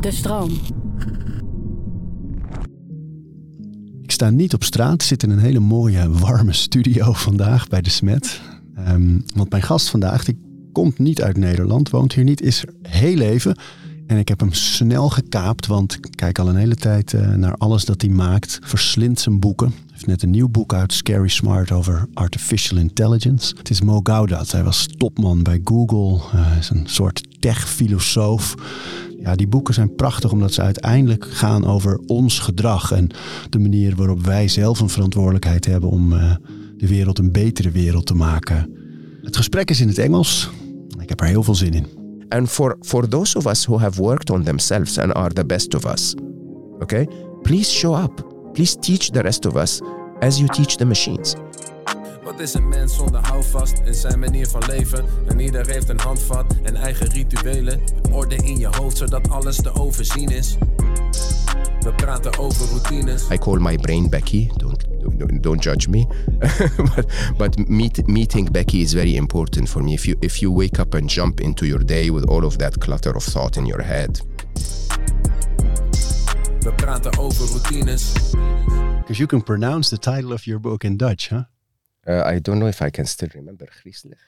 De stroom. Ik sta niet op straat, zit in een hele mooie, warme studio vandaag bij de Smet. Ehm, want mijn gast vandaag, die komt niet uit Nederland, woont hier niet, is heel even. En ik heb hem snel gekaapt, want ik kijk al een hele tijd eh, naar alles dat hij maakt. Verslindt zijn boeken. Hij heeft net een nieuw boek uit, Scary Smart, over artificial intelligence. Het is Mo Gaudat. Hij was topman bij Google. Eh, hij is een soort tech-filosoof. Ja, die boeken zijn prachtig omdat ze uiteindelijk gaan over ons gedrag en de manier waarop wij zelf een verantwoordelijkheid hebben om uh, de wereld een betere wereld te maken. Het gesprek is in het Engels. Ik heb er heel veel zin in. And for, for those of us who have worked on themselves and are the best of us, okay, please show up. Please teach the rest of us as you teach the machines. Wat is een mens zonder houvast in zijn manier van leven? En ieder heeft een handvat en eigen rituelen. Orde in je hoofd zodat alles te overzien is. We praten over routines. I call my brain Becky. Don't don't, don't judge me, but but meet, meeting Becky is very important for me. If you if you wake up and jump into your day with all of that clutter of thought in your head. We praten over routines. Because you can pronounce the title of your book in Dutch, huh? Uh, I don't know if I can still remember. Griezelig.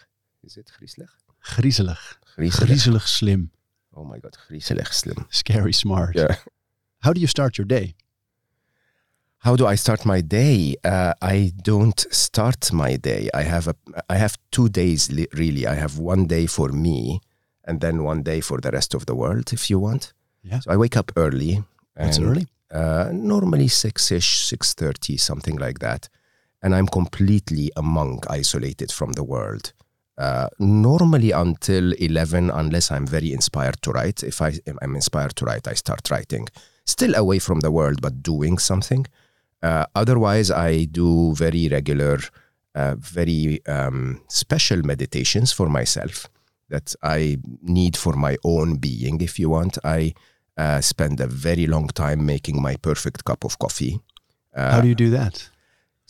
Is it griezelig? Griezelig. Griezelig. Griezelig slim. Oh my god, griezelig slim. Scary smart. Yeah. How do you start your day? How do I start my day? Uh, I don't start my day. I have a I have two days li- really. I have one day for me, and then one day for the rest of the world. If you want. Yeah. So I wake up early. That's early. Uh, normally six ish, six thirty, something like that, and I'm completely a monk, isolated from the world. Uh, normally until 11 unless i'm very inspired to write if I, i'm inspired to write i start writing still away from the world but doing something uh, otherwise i do very regular uh, very um, special meditations for myself that i need for my own being if you want i uh, spend a very long time making my perfect cup of coffee How do you do that?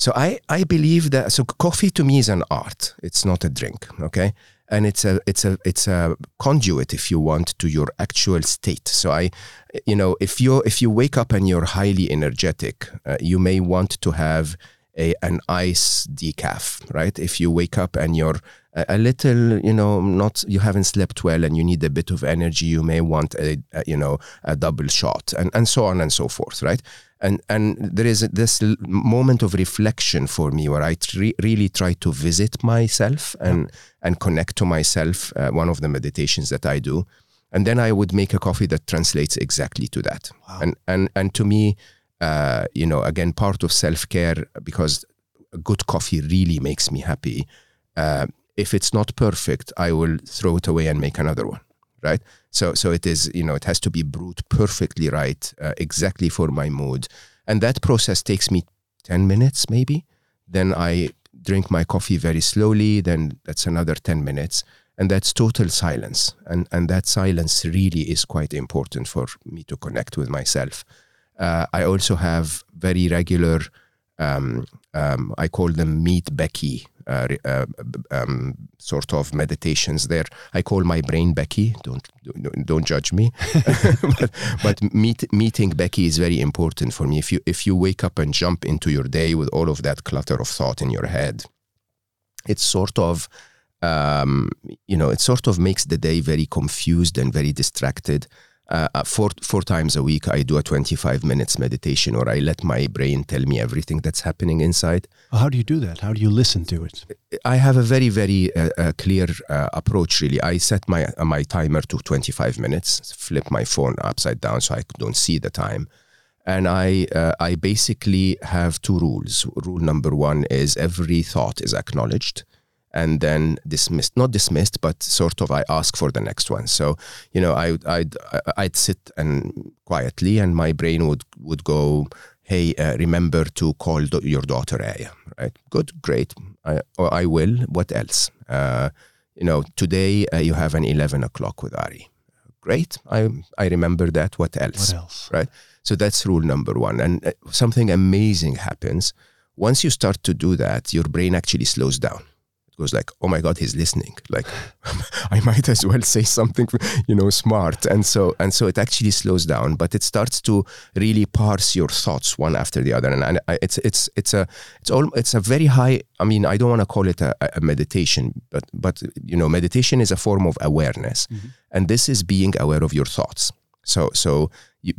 So I, I believe that so coffee to me is an art. It's not a drink, okay? And it's a it's a it's a conduit if you want to your actual state. So I you know, if you if you wake up and you're highly energetic, uh, you may want to have a an ice decaf, right? If you wake up and you're a, little, you know, not you haven't slept well and you need a bit of energy, you may want a, a you know a double shot, and and so on and so forth, right? And and there is this l- moment of reflection for me where I tre- really try to visit myself and and connect to myself. Uh, one of the meditations that I do, and then I would make a coffee that translates exactly to that. And and and to me, uh, you know, again, part of self care because a good coffee really makes me happy. Uh, if it's not perfect, I will throw it away and make another one. Right. So so it is. You know, it has to be brewed perfectly right, uh, exactly for my mood, and that process takes me ten minutes maybe. Then I drink my coffee very slowly. Then that's another ten minutes, and that's total silence. And and that silence really is quite important for me to connect with myself. Uh, I also have very regular. Um, um, I call them meet Becky uh, uh, um, sort of meditations. There, I call my brain Becky. Don't don't, judge me, but, but meet, meeting Becky is very important for me. If you if you wake up and jump into your day with all of that clutter of thought in your head, it's sort of um, you know it sort of makes the day very confused and very distracted. Uh, uh, four four times a week, I do a twenty five minutes meditation, or I let my brain tell me everything that's happening inside. How do you do that? How do you listen to it? I have a very very uh, uh, clear uh, approach. Really, I set my uh, my timer to 25 minutes. Flip my phone upside down so I don't see the time, and I uh, I basically have two rules. Rule number one is every thought is acknowledged, and then dismissed. Not dismissed, but sort of I ask for the next one. So you know I I'd I'd sit and quietly, and my brain would would go. Hey, uh, remember to call do- your daughter Aya, right? Good, great. I, or I will. What else? Uh, you know, today uh, you have an 11 o'clock with Arie. Great. I, I remember that. What else? What else? Right. So that's rule number one. And uh, something amazing happens. Once you start to do that, your brain actually slows down. It goes like, oh my God, he's listening. Like, I might as well say something, you know, smart. And so, and so it actually slows down, but it starts to really parse your thoughts one after the other. And, and it's, it's, it's a, it's all, it's a very high, I mean, I don't want to call it a, a meditation, but, but, you know, meditation is a form of awareness. Mm-hmm. And this is being aware of your thoughts. So, so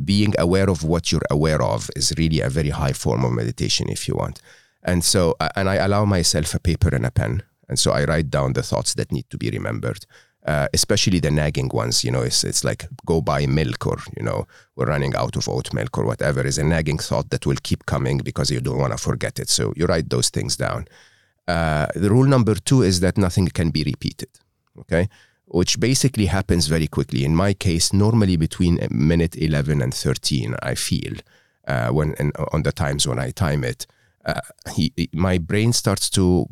being aware of what you're aware of is really a very high form of meditation, if you want. And so, and I allow myself a paper and a pen. And so I write down the thoughts that need to be remembered, uh, especially the nagging ones. You know, it's, it's like go buy milk or, you know, we're running out of oat milk or whatever is a nagging thought that will keep coming because you don't want to forget it. So you write those things down. Uh, the rule number two is that nothing can be repeated. Okay which basically happens very quickly. In my case, normally between minute 11 and 13, I feel uh, when and on the times when I time it, uh, he, my brain starts to,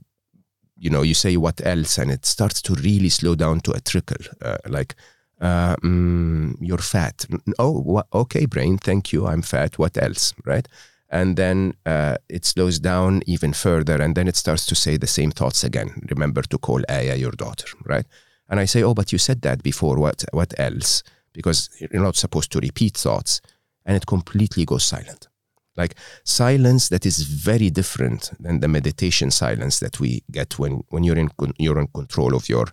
you know, you say what else, and it starts to really slow down to a trickle, uh, like. Uh, mm, you're fat. Oh, wh- okay, brain. Thank you. I'm fat. What else? Right? and then uh, it slows down even further and then it starts to say the same thoughts again remember to call aya your daughter right and I say, oh, but you said that before. What, what else? Because you're not supposed to repeat thoughts. And it completely goes silent. Like silence that is very different than the meditation silence that we get when, when you're in you're in control of your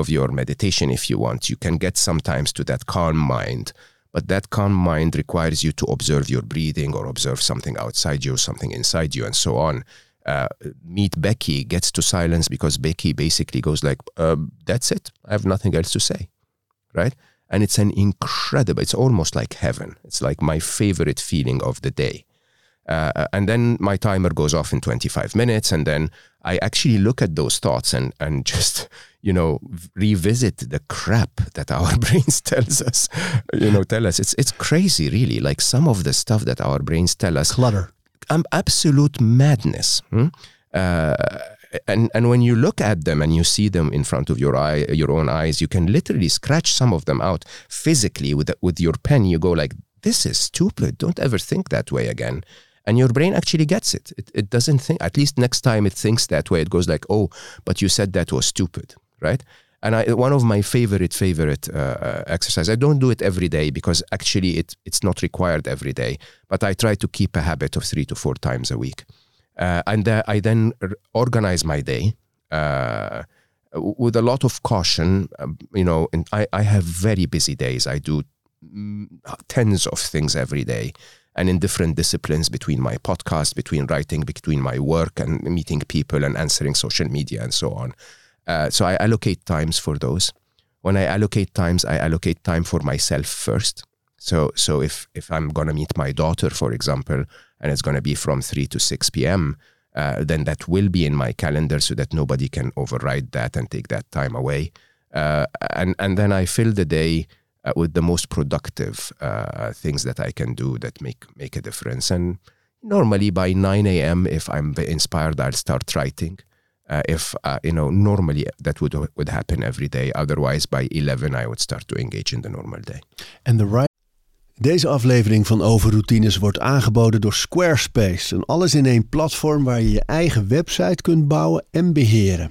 of your meditation if you want. You can get sometimes to that calm mind, but that calm mind requires you to observe your breathing or observe something outside you, something inside you, and so on uh, meet Becky gets to silence because Becky basically goes like, uh, "That's it. I have nothing else to say," right? And it's an incredible. It's almost like heaven. It's like my favorite feeling of the day. Uh, and then my timer goes off in 25 minutes, and then I actually look at those thoughts and and just you know revisit the crap that our brains tells us. You know, tell us it's it's crazy, really. Like some of the stuff that our brains tell us. Clutter um, absolute madness. Hmm? Uh, and and when you look at them and you see them in front of your eye, your own eyes, you can literally scratch some of them out physically with with your pen. You go like, "This is stupid. Don't ever think that way again." And your brain actually gets it. It, it doesn't think. At least next time it thinks that way, it goes like, "Oh, but you said that was stupid," right? And I, one of my favorite favorite uh, uh, exercise. I don't do it every day because actually it it's not required every day. But I try to keep a habit of three to four times a week, uh, and uh, I then organize my day uh, with a lot of caution. Um, you know, I I have very busy days. I do mm, tens of things every day and in different disciplines between my podcast, between writing, between my work and meeting people and answering social media and so on. Uh, so I allocate times for those. When I allocate times, I allocate time for myself first. So so if if I'm gonna meet my daughter, for example, and it's gonna be from three to six p.m., uh, then that will be in my calendar so that nobody can override that and take that time away. Uh, and and then I fill the day uh, with the most productive uh, things that I can do that make make a difference. And normally by nine a.m., if I'm inspired, I'll start writing. Uh, if uh, you know normally that would would happen every day otherwise by 11 I would start to engage in the normal day and the right Deze aflevering van Overroutines wordt aangeboden door Squarespace, een alles in één platform waar je je eigen website kunt bouwen en beheren.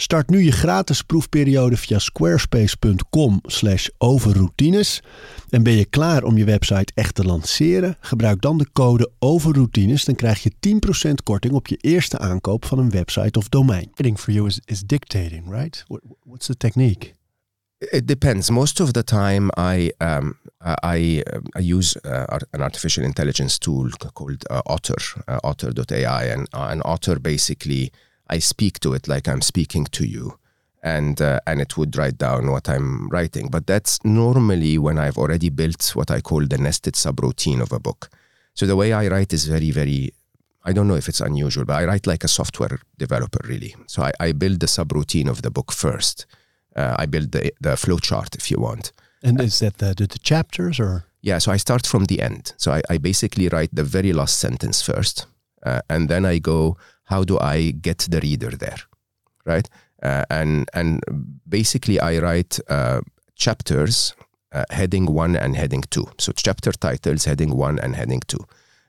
Start nu je gratis proefperiode via squarespace.com/overroutines. En ben je klaar om je website echt te lanceren? Gebruik dan de code overroutines. Dan krijg je 10% korting op je eerste aankoop van een website of domein. Writing for you is, is dictating, right? What's the technique? It depends. Most of the time, I um, I, I use uh, an artificial intelligence tool called uh, Otter, uh, Otter.ai, and uh, Otter basically I speak to it like I'm speaking to you, and uh, and it would write down what I'm writing. But that's normally when I've already built what I call the nested subroutine of a book. So the way I write is very very. I don't know if it's unusual, but I write like a software developer really. So I, I build the subroutine of the book first. Uh, I build the the flowchart if you want. And is that the, the, the chapters or? Yeah, so I start from the end. So I, I basically write the very last sentence first, uh, and then I go, how do I get the reader there, right? Uh, and and basically I write uh, chapters, uh, heading one and heading two. So chapter titles, heading one and heading two.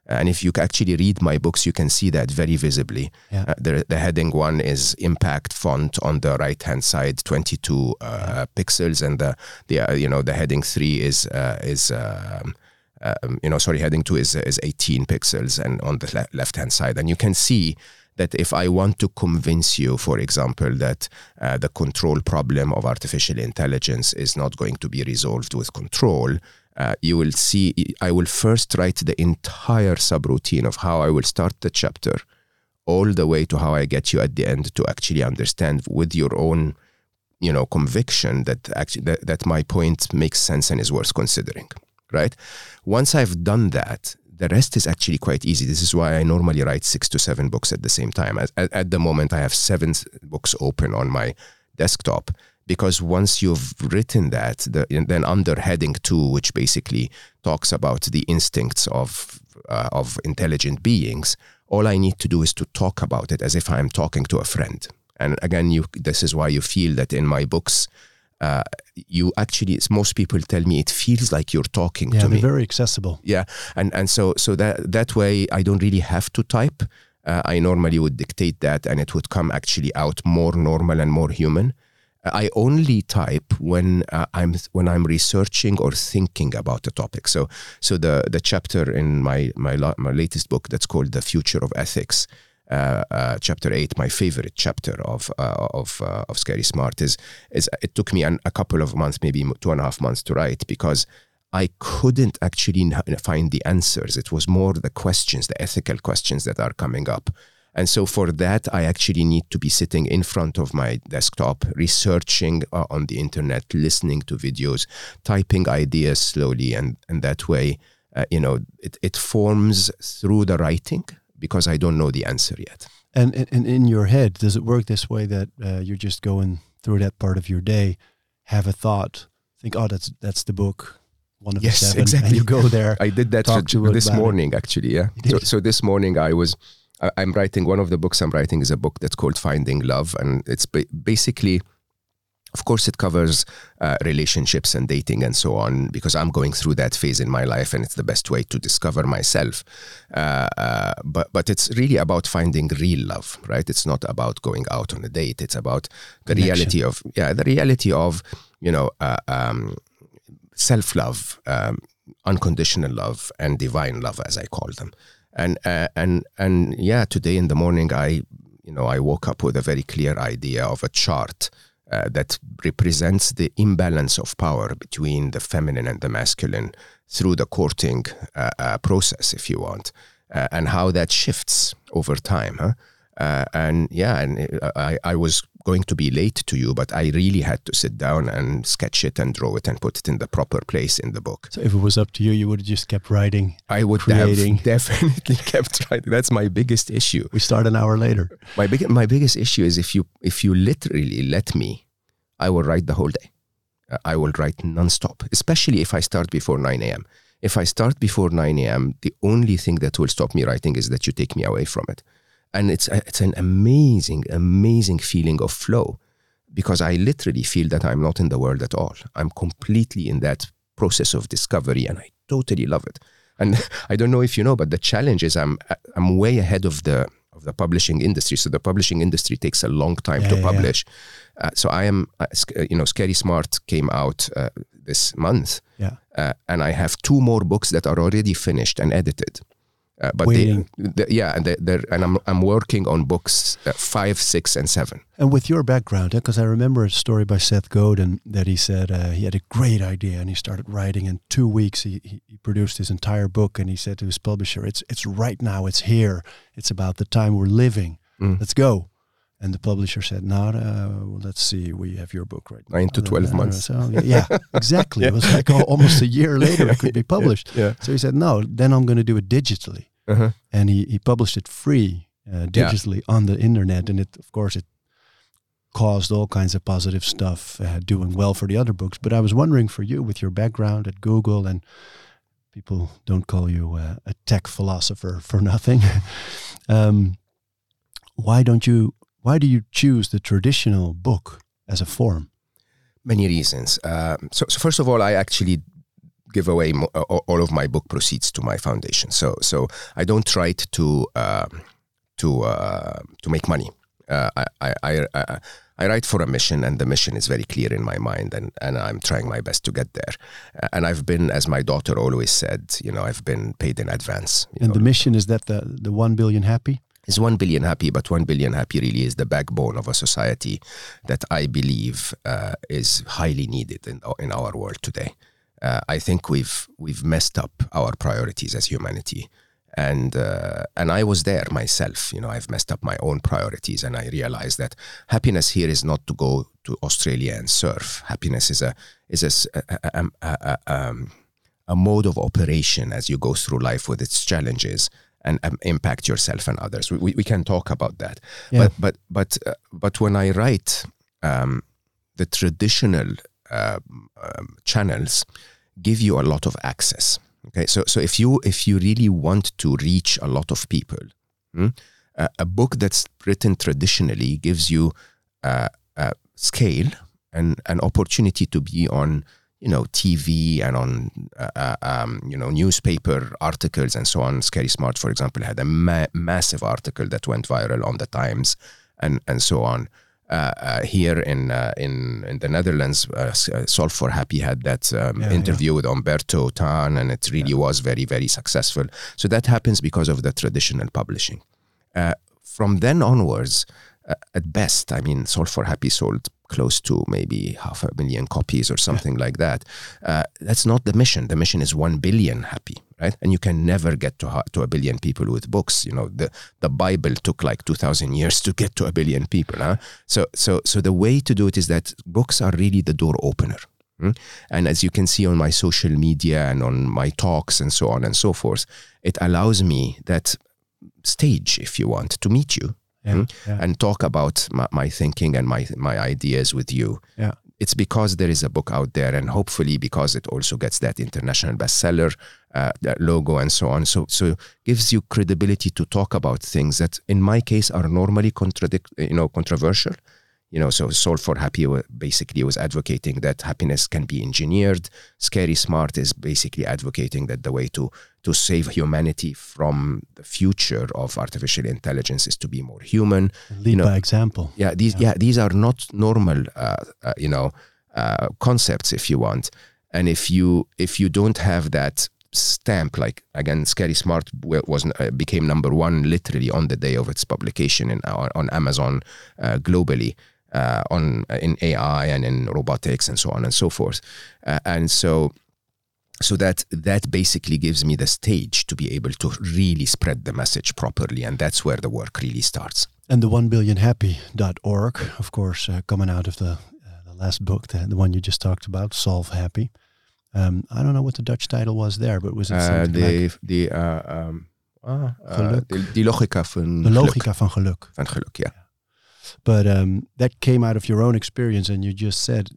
And if you actually read my books, you can see that very visibly. Yeah. Uh, the, the heading one is impact font on the right hand side, 22 uh, pixels, and the the uh, you know the heading three is uh, is um, um, you know sorry heading two is is 18 pixels, and on the le- left hand side, and you can see that if I want to convince you, for example, that uh, the control problem of artificial intelligence is not going to be resolved with control, uh, you will see, I will first write the entire subroutine of how I will start the chapter, all the way to how I get you at the end to actually understand with your own, you know, conviction that actually that, that my point makes sense and is worth considering. Right. Once I've done that, the rest is actually quite easy. This is why I normally write six to seven books at the same time. At, at the moment, I have seven books open on my desktop because once you've written that, the, then under heading two, which basically talks about the instincts of uh, of intelligent beings, all I need to do is to talk about it as if I'm talking to a friend. And again, you this is why you feel that in my books. Uh, you actually, most people tell me it feels like you're talking Yeah, to me. very accessible. Yeah, and and so so that that way I don't really have to type. Uh, I normally would dictate that, and it would come actually out more normal and more human. Uh, I only type when uh, I'm when I'm researching or thinking about a topic. So so the the chapter in my my la- my latest book that's called the future of ethics. Uh, uh, chapter eight, my favorite chapter of uh, of of Scary Smart is is it took me an, a couple of months, maybe two and a half months to write because I couldn't actually find the answers. It was more the questions, the ethical questions that are coming up. And so for that, I actually need to be sitting in front of my desktop, researching uh, on the internet, listening to videos, typing ideas slowly. And, and that way, uh, you know, it, it forms through the writing because I don't know the answer yet. And, and, and in your head, does it work this way that uh, you're just going through that part of your day, have a thought, think, oh, that's that's the book, one of Yes, the seven, exactly. and you go there. I did that Talk for- to this about it. morning, actually. Yeah. So, so this morning I was, I- I'm writing one of the books I'm writing is a book that's called Finding Love, and it's ba- basically, of course, it covers uh, relationships and dating and so on because I'm going through that phase in my life, and it's the best way to discover myself. Uh, uh, but but it's really about finding real love, right? It's not about going out on a date. It's about the Connection. reality of yeah, the reality of you know. Uh, um, self love, um, unconditional love, and divine love, as I call them. And uh, and and yeah, today in the morning, I you know I woke up with a very clear idea of a chart. Uh, that represents the imbalance of power between the feminine and the masculine through the courting uh, uh, process, if you want, uh, and how that shifts over time. Huh? Uh, and yeah, and I, I was going to be late to you, but I really had to sit down and sketch it and draw it and put it in the proper place in the book. So if it was up to you, you would have just kept writing. I would Creating. have definitely kept writing. That's my biggest issue. We start an hour later. My big, my biggest issue is if you if you literally let me, I will write the whole day. I will write nonstop, especially if I start before 9 a.m. If I start before 9 a.m., the only thing that will stop me writing is that you take me away from it. And it's, a- it's an amazing, amazing feeling of flow because I literally feel that I'm not in the world at all. I'm completely in that process of discovery and I totally love it. And I don't know if you know, but the challenge is I'm, I'm way ahead of the, of the publishing industry. So the publishing industry takes a long time Yeah, to yeah, yeah. publish. Uh, so I am, uh, uh, you know, Scary Smart came out uh, this month, Yeah. uh, and I have two more books that are already finished and edited. Uh, but they, the, yeah, and they, they're, and I'm I'm working on books uh, five, six, and seven. And with your background, because I remember a story by Seth Godin that he said uh, he had a great idea and he started writing. In two weeks, he, he, produced his entire book and he said to his publisher, "It's it's right now. It's here. It's about the time we're living. Mm. Let's go." And the publisher said, "No, uh, well, let's see. We have your book right now." Nine to 12 Uh, months. So, yeah, exactly. It was like oh, almost a year later it could be published. Yeah. So he said, "No, then I'm going to do it digitally." Uh-huh. and he, he published it free uh, digitally on the internet and it of course it caused all kinds of positive stuff, uh, doing well for the other books. But I was wondering for you, with your background at Google, and people don't call you uh, a tech philosopher for nothing. um, why don't you? Why do you choose the traditional book as a form? Many reasons. Um, so, so, first of all, I actually give away mo- all of my book proceeds to my foundation. So, so I don't try to uh, to uh, to make money. Uh, I, I, I, I, write for a mission, and the mission is very clear in my mind, and, and I'm trying my best to get there. Uh, and I've been, as my daughter always said, you know, I've been paid in advance. And know. the mission is that the the one billion happy. Is one billion happy, but one billion happy really is the backbone of a society that I believe uh, is highly needed in, in our world today. Uh, I think we've we've messed up our priorities as humanity and uh, and I was there myself. You know, I've messed up my own priorities, and I realized that happiness here is not to go to Australia and surf. Happiness is a is a, a, a, um, a mode of operation as you go through life with its challenges and um, impact yourself and others. We, we, we, can talk about that, yeah. but but but uh, but when I write, um, the traditional uh, um, channels give you a lot of access Okay, so so if you if you really want to reach a lot of people, hmm, uh, a book that's written traditionally gives you uh, a scale and an opportunity to be on you know TV and on uh, uh, um, you know newspaper articles and so on. Scary Smart, for example, had a ma- massive article that went viral on the Times and and so on. Uh, uh, here in, uh, in in the Netherlands, Solve for Happy had that um, yeah, interview yeah. with Humberto Tan, and it really yeah. was very very successful. So that happens because of the traditional publishing. from then onwards, at best, I mean, Solve for Happy sold close to maybe half a million copies or something like that. Uh, that's not the mission. The mission is one billion happy, right? And you can never get to to a billion people with books. You know, the the Bible took like two thousand years to get to a billion people. Huh? So so so the way to do it is that books are really the door opener. Hmm? And as you can see on my social media and on my talks and so on and so forth, it allows me that stage, if you want, to meet you yeah, mm? yeah. and talk about my, my, thinking and my my ideas with you. Yeah. It's because there is a book out there, and hopefully because it also gets that international bestseller uh, that logo and so on. So so gives you credibility to talk about things that, in my case, are normally contradict you know controversial you know, so Solve for Happy basically was advocating that happiness can be engineered. Scary Smart is basically advocating that the way to to save humanity from the future of artificial intelligence is to be more human. Lead you know, by example. Yeah, these yeah. yeah these are not normal, uh, uh, you know, uh, concepts if you want. And if you if you don't have that stamp, like again, Scary Smart was uh, became number one literally on the day of its publication in on Amazon uh, globally uh, on uh, in AI and in robotics and so on and so forth. Uh, and so so that that basically gives me the stage to be able to really spread the message properly. And that's where the work really starts. And the 1billionhappy.org of course uh, coming out of the, uh, the last book the, the one you just talked about solve happy. Um, i don't know what the dutch title was there but was it uh, something the, like the, um, ah, die logica van de logica geluk. van geluk. Van geluk ja but um, that came out of your own experience, and you just said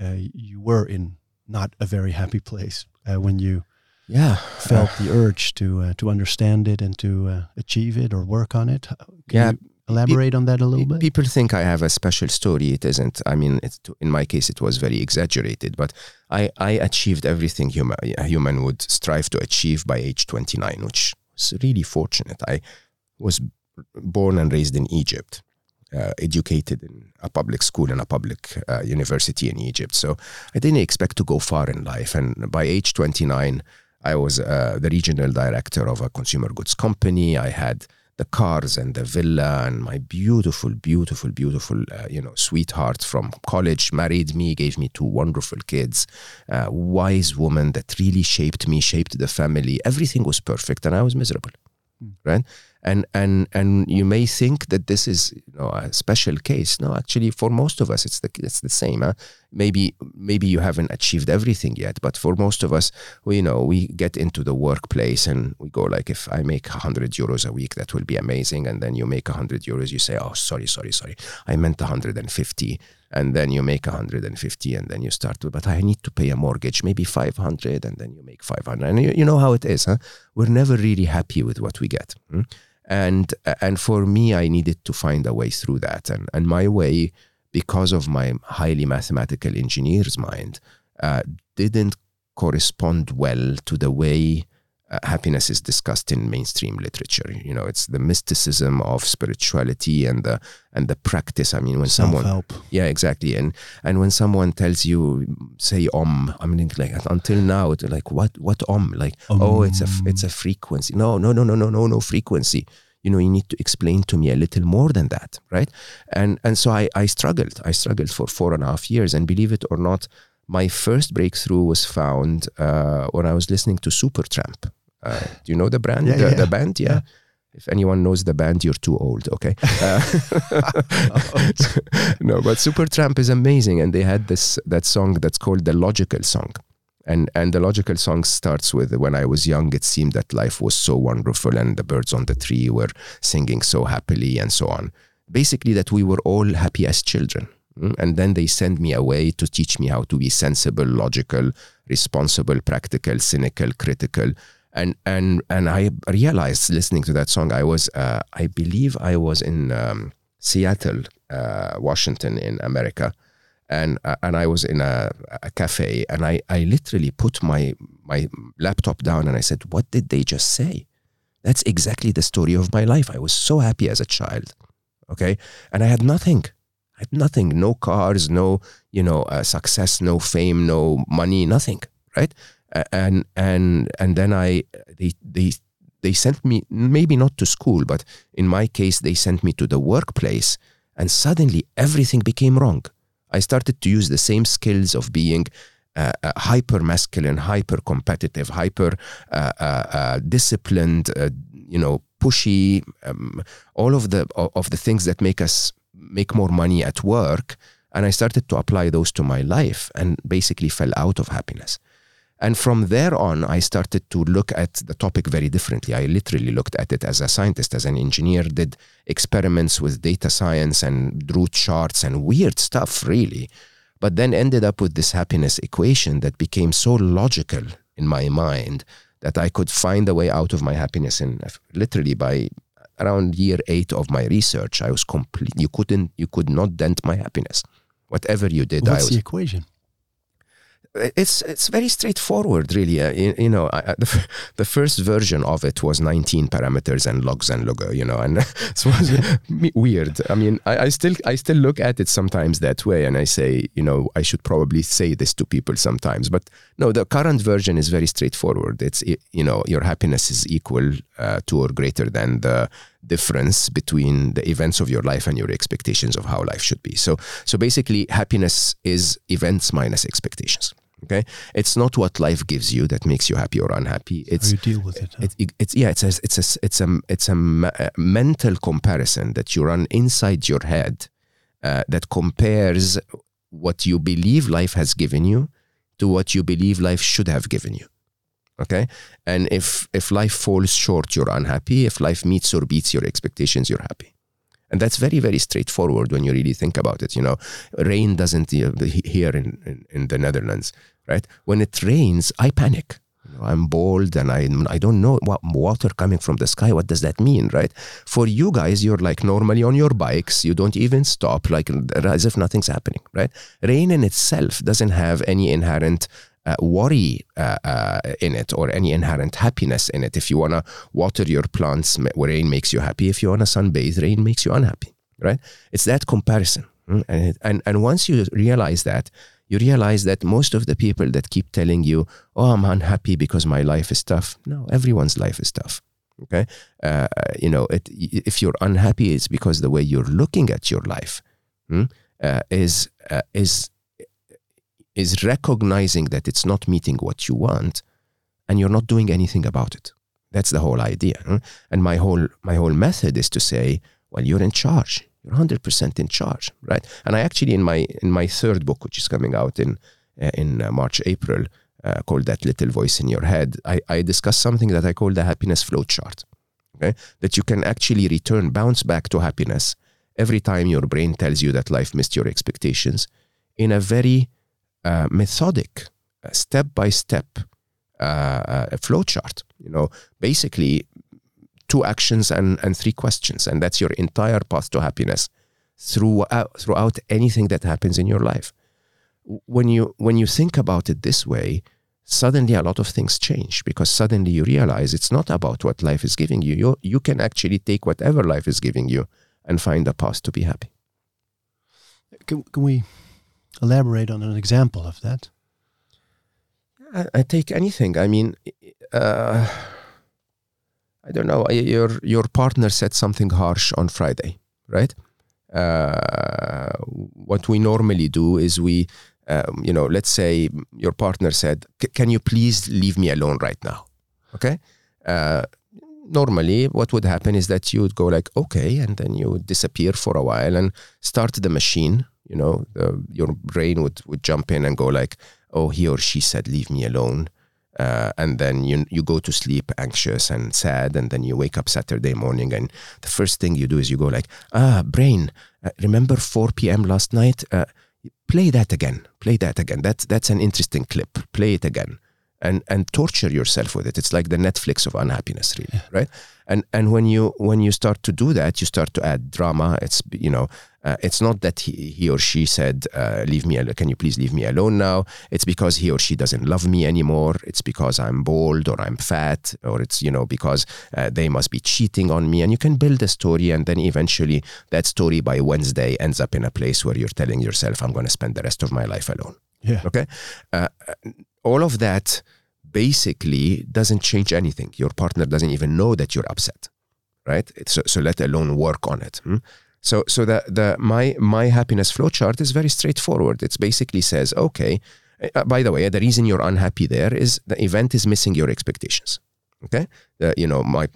uh, you were in not a very happy place uh, when you yeah felt the urge to uh, to understand it and to uh, achieve it or work on it. Can yeah. elaborate on that a little bit? People think I have a special story. It isn't. I mean, in my case, it was very exaggerated. But I, I achieved everything human, a human would strive to achieve by age 29, which was really fortunate. I was born and raised in Egypt uh, educated in a public school and a public uh, university in Egypt. So I didn't expect to go far in life. And by age 29, I was uh, the regional director of a consumer goods company. I had the cars and the villa and my beautiful, beautiful, beautiful, uh, you know, sweetheart from college married me, gave me two wonderful kids, wise woman that really shaped me, shaped the family. Everything was perfect, and I was miserable, mm. right? And and and you may think that this is you know a special case no actually for most of us it's the it's the same huh? maybe maybe you haven't achieved everything yet but for most of us we you know we get into the workplace and we go like if i make 100 euros a week that will be amazing and then you make 100 euros you say oh sorry sorry sorry i meant 150 and then you make 150 and then you start to but i need to pay a mortgage maybe 500 and then you make 500 and you, you know how it is huh? we're never really happy with what we get hmm? And and for me i needed to find a way through that. And and my way because of my highly mathematical engineer's mind uh, didn't correspond well to the way uh, happiness is discussed in mainstream literature. You know, it's the mysticism of spirituality and the and the practice. I mean, when someone, Self-help. yeah, exactly, and and when someone tells you, say om, I mean, like until now, it's like what what om, like oh, it's a it's a frequency. No, no, no, no, no, no, no frequency. You know, you need to explain to me a little more than that, right? And and so I I struggled. I struggled for four and a half years, and believe it or not, my first breakthrough was found uh, when I was listening to Supertramp. Uh, do you know the brand? Yeah, the, yeah, the band, yeah. If anyone knows the band, you're too old. Okay. Uh, no, but Supertramp is amazing, and they had this that song that's called the Logical Song, and and the Logical Song starts with when I was young, it seemed that life was so wonderful, and the birds on the tree were singing so happily, and so on. Basically, that we were all happy as children. Mm, And then they send me away to teach me how to be sensible, logical, responsible, practical, cynical, critical. And and and I realized listening to that song, I was, uh, I believe, I was in um, Seattle, uh, Washington, in America, and uh, and I was in a, a cafe, and I I literally put my my laptop down, and I said, "What did they just say?" That's exactly the story of my life. I was so happy as a child, okay, and I had nothing. I had nothing, no cars, no you know uh, success, no fame, no money, nothing, right? And and and then I they they they sent me maybe not to school, but in my case they sent me to the workplace, and suddenly everything became wrong. I started to use the same skills of being uh, uh, hyper masculine, hyper competitive, hyper uh, uh, uh, disciplined, uh, you know, pushy, um, all of the of the things that make us make more money at work. And I started to apply those to my life, and basically fell out of happiness. And from there on, I started to look at the topic very differently. I literally looked at it as a scientist, as an engineer, did experiments with data science and drew charts and weird stuff, really. But then ended up with this happiness equation that became so logical in my mind that I could find a way out of my happiness. And literally by around year eight of my research, I was complete. You couldn't, you could not dent my happiness. Whatever you did, I What's was the equation? It's it's very straightforward, really. Uh, you, you know, I, I- the, f- the first version of it was 19 parameters and logs and logo. You know, and it was weird. I mean, I, I still I still look at it sometimes that way, and I say, you know, I should probably say this to people sometimes. But no, the current version is very straightforward. It's you know, your happiness is equal uh, to or greater than the difference between the events of your life and your expectations of how life should be. So so basically, happiness is events minus expectations. Okay, it's not what life gives you that makes you happy or unhappy. How It's you deal with it? huh? it, it- it's yeah, it's a, it's a, it's a, it's a, a mental comparison that you run inside your head uh, that compares what you believe life has given you to what you believe life should have given you. Okay, and if if life falls short, you're unhappy. If life meets or beats your expectations, you're happy. And that's very, very straightforward when you really think about it. You know, rain doesn't you know, the- here in, in, in the Netherlands, right? When it rains, I panic. You know, I'm bold and I I don't know what water coming from the sky. What does that mean, right? For you guys, you're like normally on your bikes. You don't even stop, like as if nothing's happening, right? Rain in itself doesn't have any inherent uh, worry uh, uh, in it or any inherent happiness in it. If you want to water your plants, rain makes you happy. If you want to sunbathe, rain makes you unhappy, right? It's that comparison. Mm, And, and, and once you realize that, you realize that most of the people that keep telling you, oh, I'm unhappy because my life is tough. No, everyone's life is tough. Okay. Uh, you know, it, if you're unhappy, it's because the way you're looking at your life mm, uh, is, uh, is is recognizing that it's not meeting what you want and you're not doing anything about it that's the whole idea huh? and my whole my whole method is to say well you're in charge You're 100% in charge, right? And I actually in my in my third book, which is coming out in uh, in uh, March April, uh, called that little voice in your head, I, I discuss something that I call the happiness flow chart. Okay, that you can actually return, bounce back to happiness every time your brain tells you that life missed your expectations, in a very uh, methodic, step by step flow chart. You know, basically two actions and, and three questions. And that's your entire path to happiness throughout, throughout anything that happens in your life. When you, when you think about it this way, suddenly a lot of things change because suddenly you realize it's not about what life is giving you. You, you can actually take whatever life is giving you and find a path to be happy. Can, can we elaborate on an example of that? I, I take anything. I mean, uh, I don't know, your your partner said something harsh on Friday, right? Uh, what we normally do is we, um, you know, let's say your partner said, "Can you please leave me alone right now?" Okay. Uh, normally, what would happen is that you would go like, "Okay," and then you would disappear for a while and start the machine. You know, the, your brain would would jump in and go like, "Oh, he or she said, leave me alone." Uh, and then you you go to sleep anxious and sad, and then you wake up Saturday morning, and the first thing you do is you go like, ah, brain, uh, remember 4 p.m. last night? Uh, play that again. Play that again. That's that's an interesting clip. Play it again, and and torture yourself with it. It's like the Netflix of unhappiness, really, yeah. right? And and when you when you start to do that, you start to add drama. It's you know uh, it's not that he, he or she said, uh, "Leave me. Can you please leave me alone now?" It's because he or she doesn't love me anymore. It's because I'm bald or I'm fat, or it's you know because uh, they must be cheating on me. And you can build a story, and then eventually that story by Wednesday ends up in a place where you're telling yourself, "I'm going to spend the rest of my life alone." Yeah. Okay. Uh, all of that basically doesn't change anything. Your partner doesn't even know that you're upset, right? So, so let alone work on it. Hmm? So so the the my my happiness flowchart is very straightforward. It basically says, okay, uh, by the way, the reason you're unhappy there is the event is missing your expectations. Okay, uh, you know, my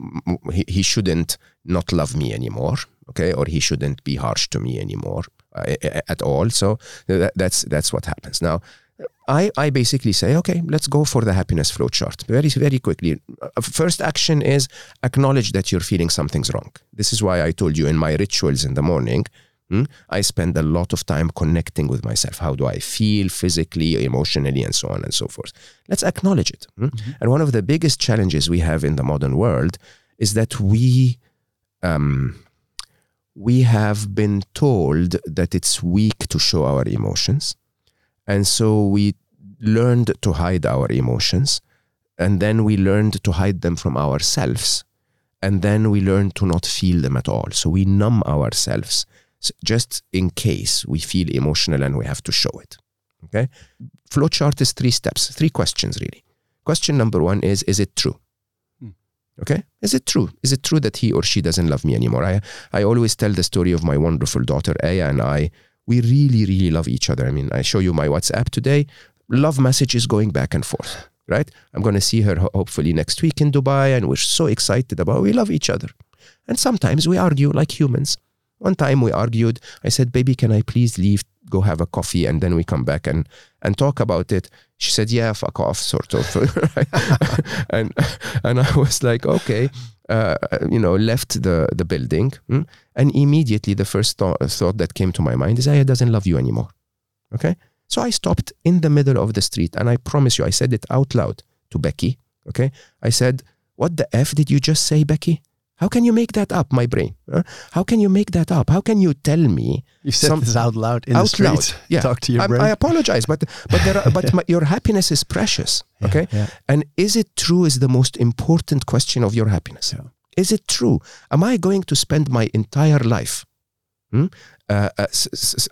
he, he shouldn't not love me anymore. Okay, or he shouldn't be harsh to me anymore uh, at all. So that, that's that's what happens now. I, I basically say, okay, let's go for the happiness flow chart very, very quickly. Uh, first action is acknowledge that you're feeling something's wrong. This is why I told you in my rituals in the morning, hmm, I spend a lot of time connecting with myself. How do I feel physically, emotionally, and so on and so forth? Let's acknowledge it. Hmm? Mm-hmm. And one of the biggest challenges we have in the modern world is that we, um, we have been told that it's weak to show our emotions and so we learned to hide our emotions. And then we learned to hide them from ourselves. And then we learned to not feel them at all. So we numb ourselves just in case we feel emotional and we have to show it. Okay? Flowchart is three steps, three questions really. Question number one is Is it true? Hmm. Okay? Is it true? Is it true that he or she doesn't love me anymore? I, I always tell the story of my wonderful daughter, Aya, and I we really, really love each other. I mean, I show you my WhatsApp today, love messages going back and forth, right? I'm going to see her hopefully next week in Dubai, and we're so excited about we love each other. And sometimes we argue like humans. One time we argued. I said, "Baby, can I please leave, go have a coffee, and then we come back and and talk about it?" She said, "Yeah, fuck off," sort of. and and I was like, "Okay." Uh, you know, left the, the building. Hmm? And immediately the first th- thought that came to my mind is, Aya doesn't love you anymore. Okay? So I stopped in the middle of the street and I promise you, I said it out loud to Becky. Okay? I said, What the F did you just say, Becky? How can you make that up, my brain? Huh? How can you make that up? How can you tell me? You said some, this out loud in out the street. Loud. Yeah. Talk to your I, brain. I apologize, but but there are, but my, your happiness is precious. Okay, yeah, yeah. and is it true? Is the most important question of your happiness. Yeah. Is it true? Am I going to spend my entire life, hmm, uh, uh,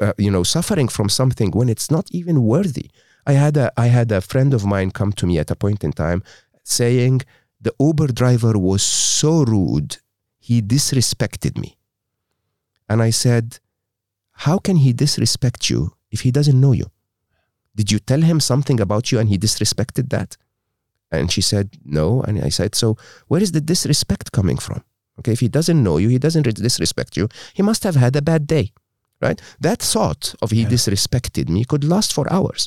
uh, you know, suffering from something when it's not even worthy? I had a I had a friend of mine come to me at a point in time saying the Uber driver was so rude, he disrespected me. And I said, How can he disrespect you if he doesn't know you? Did you tell him something about you and he disrespected that? And she said, No. And I said, So where is the disrespect coming from? Okay, if he doesn't know you, he doesn't disrespect you, he must have had a bad day, right? That thought of he Yeah. disrespected me could last for hours,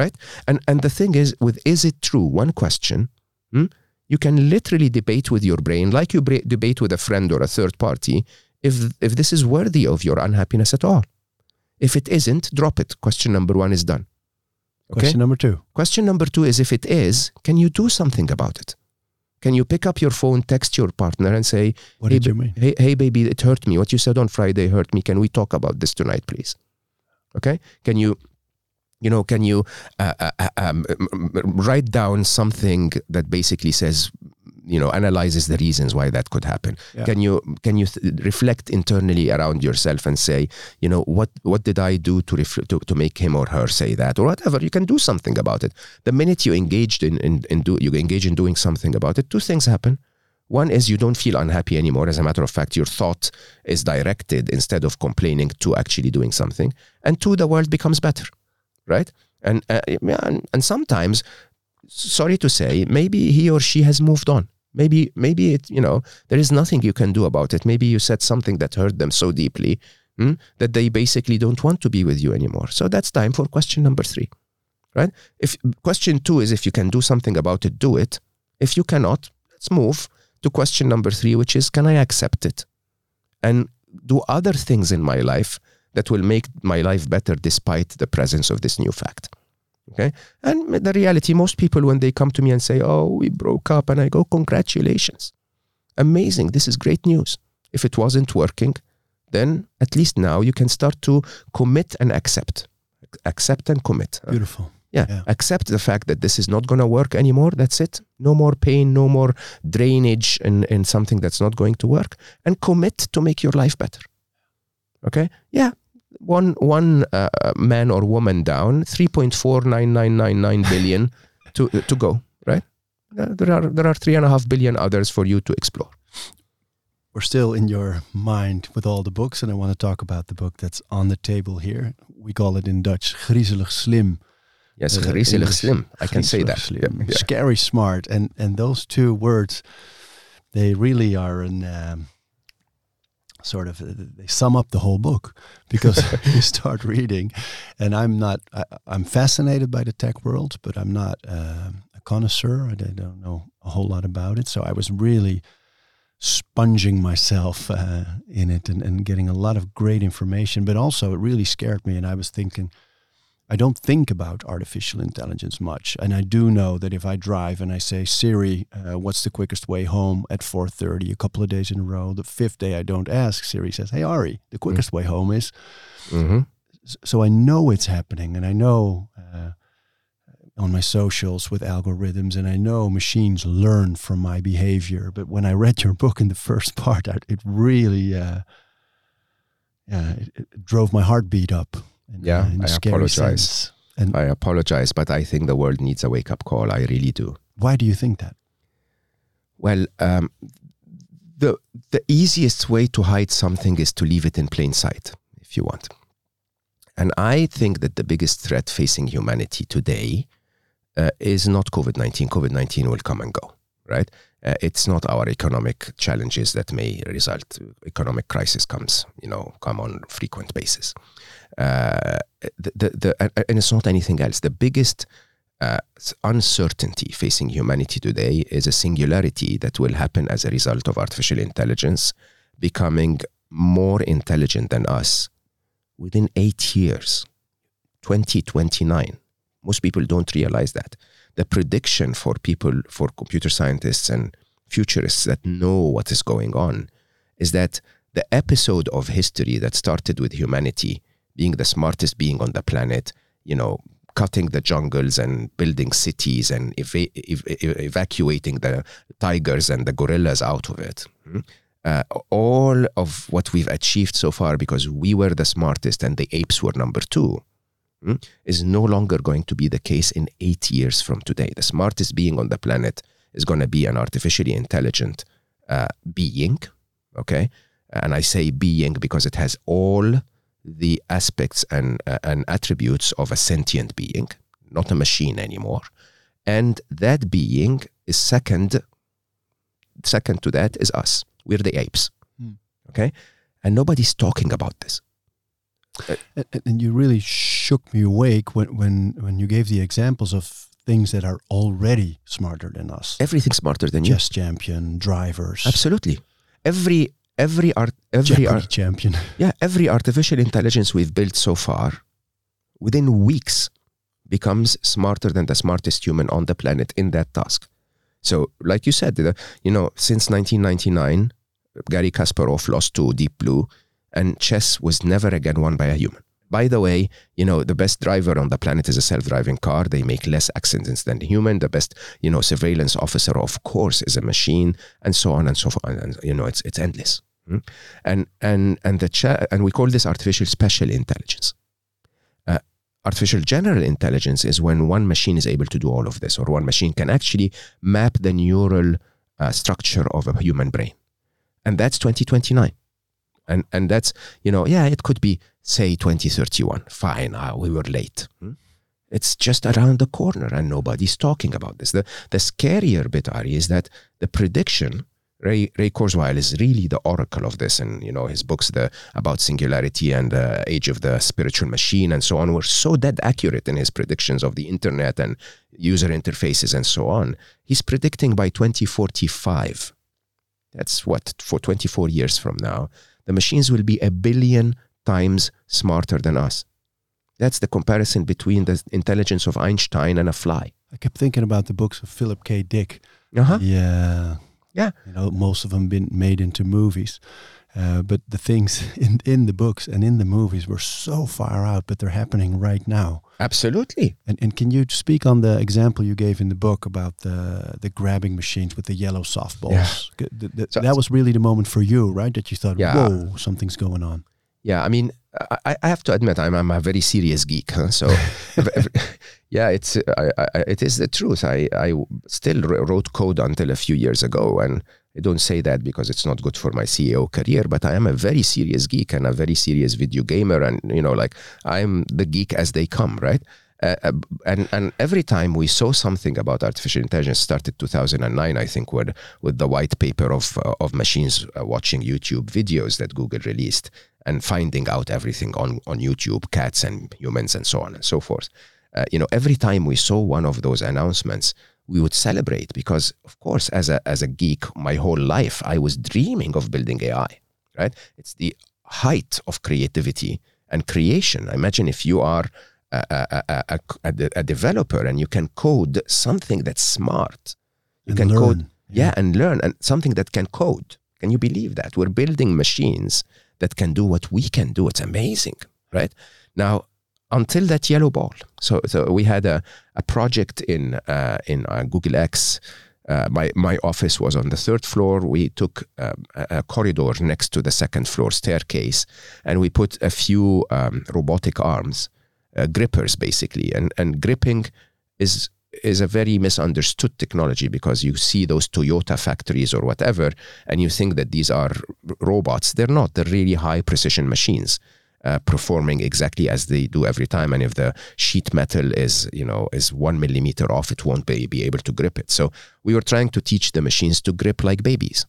right? And and the thing is, with is it true? One question, hmm, you can literally debate with your brain, like you bra- debate with a friend or a third party, if if this is worthy of your unhappiness at all. If it isn't, drop it. Question number one is done. Okay. Question number two. Question number two is if it is, can you do something about it? Can you pick up your phone, text your partner, and say, What hey, did you mean? hey, hey, baby, it hurt me. What you said on Friday hurt me. Can we talk about this tonight, please? Okay. Can you, you know, can you uh, uh, uh, um, write down something that basically says, you know, analyzes the reasons why that could happen? Yeah. Can you can you th- reflect internally around yourself and say, you know, what what did I do to, ref- to to make him or her say that or whatever? You can do something about it. The minute you engaged in in, in do you engage in doing something about it, two things happen. One is you don't feel unhappy anymore. As a matter of fact, your thought is directed instead of complaining to actually doing something. And two, the world becomes better, right? And uh, and, and sometimes, sorry to say, maybe he or she has moved on. Maybe maybe it you know there is nothing you can do about it. Maybe you said something that hurt them so deeply hmm, that they basically don't want to be with you anymore. So that's time for question number three, right? If question two is if you can do something about it, do it. If you cannot, let's move to question number three, which is can I accept it and do other things in my life that will make my life better despite the presence of this new fact. Okay. And the reality, most people, when they come to me and say, Oh, we broke up, and I go, Congratulations. Amazing. This is great news. If it wasn't working, then at least now you can start to commit and accept. Accept and commit. Uh, Beautiful. Yeah. Yeah. Accept the fact that this is not going to work anymore. That's it. No more pain, no more drainage in, in something that's not going to work. And commit to make your life better. Okay? Yeah. One one uh, man or woman down, 3.49999 billion to to go, right? Uh, There are there are three and a half billion others for you to explore. We're still in your mind with all the books, and I want to talk about the book that's on the table here. We call it in Dutch griezelig slim. Yes, Uh, griezelig slim. I can say that. slim. Yeah. Scary smart, and and those two words, they really are an um, sort of uh, they sum up the whole book because you start reading, and I'm not I, I'm fascinated by the tech world, but I'm not um a connoisseur. I don't- don't know a whole lot about it, so I was really sponging myself uh, in it and, and getting a lot of great information. But also, it really scared me, and I was thinking. I don't think about artificial intelligence much, and I do know that if I drive and I say Siri, uh, "What's the quickest way home?" at 4:30, a couple of days in a row, the fifth day I don't ask, Siri says, "Hey Arie, the quickest way home is." Mhm. So I know it's happening, and I know uh, on my socials with algorithms, and I know machines learn from my behavior. But when I read your book in the first part, it really, uh, yeah, it, it drove my heartbeat up. In, Yeah, a I apologize. sense. And I apologize, but I think the world needs a wake up call. I really do. why do you think that? Well, um, the the easiest way to hide something is to leave it in plain sight, if you want. And I think that the biggest threat facing humanity today uh, is not COVID nineteen. COVID nineteen will come and go, right? Uh, it's not our economic challenges that may result. Economic crisis comes, you know, come on frequent basis. Uh, the, the, the, and it's not anything else. The biggest uh, uncertainty facing humanity today is a singularity that will happen as a result of artificial intelligence becoming more intelligent than us within eight years, 2029. Most people don't realize that. The prediction for people, for computer scientists and futurists that know what is going on, is that the episode of history that started with humanity being the smartest being on the planet, you know, cutting the jungles and building cities and ev- ev- evacuating the tigers and the gorillas out of it. hmm? Uh, all of what we've achieved so far, because we were the smartest and the apes were number two, hmm, is no longer going to be the case in eight years from today. The smartest being on the planet is going to be an artificially intelligent uh, being, okay? And I say being because it has all the aspects and, uh, and attributes of a sentient being, not a machine anymore. And that being is second, second to that is us. We're the apes. Hmm. Okay? And nobody's talking about this. And, and you really shook me awake when, when, when you gave the examples of things that are already smarter than us. Everything's smarter than you. Chess champion, drivers, Absolutely. Every every art every art champion. yeah, every artificial intelligence we've built so far within weeks becomes smarter than the smartest human on the planet in that task. So, like you said, uh, you know, since 1999, Garry Kasparov lost to Deep Blue, and chess was never again won by a human. By the way, you know, the best driver on the planet is a self-driving car. They make less accidents than the human. The best, you know, surveillance officer, of course, is a machine, and so on and so forth. And, you know, it's it's endless. Mm? And and and the cha- and we call this artificial special intelligence. Uh, artificial general intelligence is when one machine is able to do all of this, or one machine can actually map the neural uh, structure of a human brain, and that's 2029. And and that's you know yeah it could be say 2031 fine uh, we were late. Hmm? It's just around the corner and nobody's talking about this. The the scarier bit Arie is that the prediction Ray Ray Kurzweil is really the oracle of this, and you know his books the about singularity and the age of the spiritual machine and so on were so dead accurate in his predictions of the internet and user interfaces and so on. He's predicting by 2045. That's what for 24 years from now, the machines will be a billion times smarter than us. That's the comparison between the intelligence of Einstein and a fly. I kept thinking about the books of Philip K. Dick. Uh-huh. Yeah. Yeah. You know, most of them been made into movies. Uh, but the things in, in the books and in the movies were so far out, but they're happening right now. Absolutely. And, and can you speak on the example you gave in the book about the the grabbing machines with the yellow softballs? G- th- th- So- that was really the moment for you, right? That you thought, Yeah. whoa, something's going on. Yeah, I mean, I, I have to admit, I'm, I'm a very serious geek. Huh? So, yeah, it's I, I, it is the truth. I, I still wrote code until a few years ago, and I don't say that because it's not good for my CEO career. But I am a very serious geek and a very serious video gamer, and you know, like I'm the geek as they come, right? Uh, uh, and and every time we saw something about artificial intelligence, started 2009, I think, with with the white paper of uh, of machines uh, watching YouTube videos that Google released and finding out everything on on YouTube, cats and humans, and so on and so forth. Uh, you know, every time we saw one of those announcements, we would celebrate because, of course, as a as a geek, my whole life I was dreaming of building AI. Right? It's the height of creativity and creation. Imagine if you are a, a, a, a, developer and you can code something that's smart. You And can learn. code, yeah, and learn, and something that can code. Can you believe that? We're building machines that can do what we can do. It's amazing, right? Now, until that yellow ball. So, so we had a, a project in uh, in uh, Google X. Uh, my my office was on the third floor. We took um, a, a corridor next to the second floor staircase, and we put a few um, robotic arms, uh, grippers basically. And and gripping is is a very misunderstood technology because you see those Toyota factories or whatever, and you think that these are robots. They're not. They're really high precision machines. Uh, performing exactly as they do every time, and if the sheet metal is, you know, is one millimeter off, it won't be, be able to grip it. So we were trying to teach the machines to grip like babies,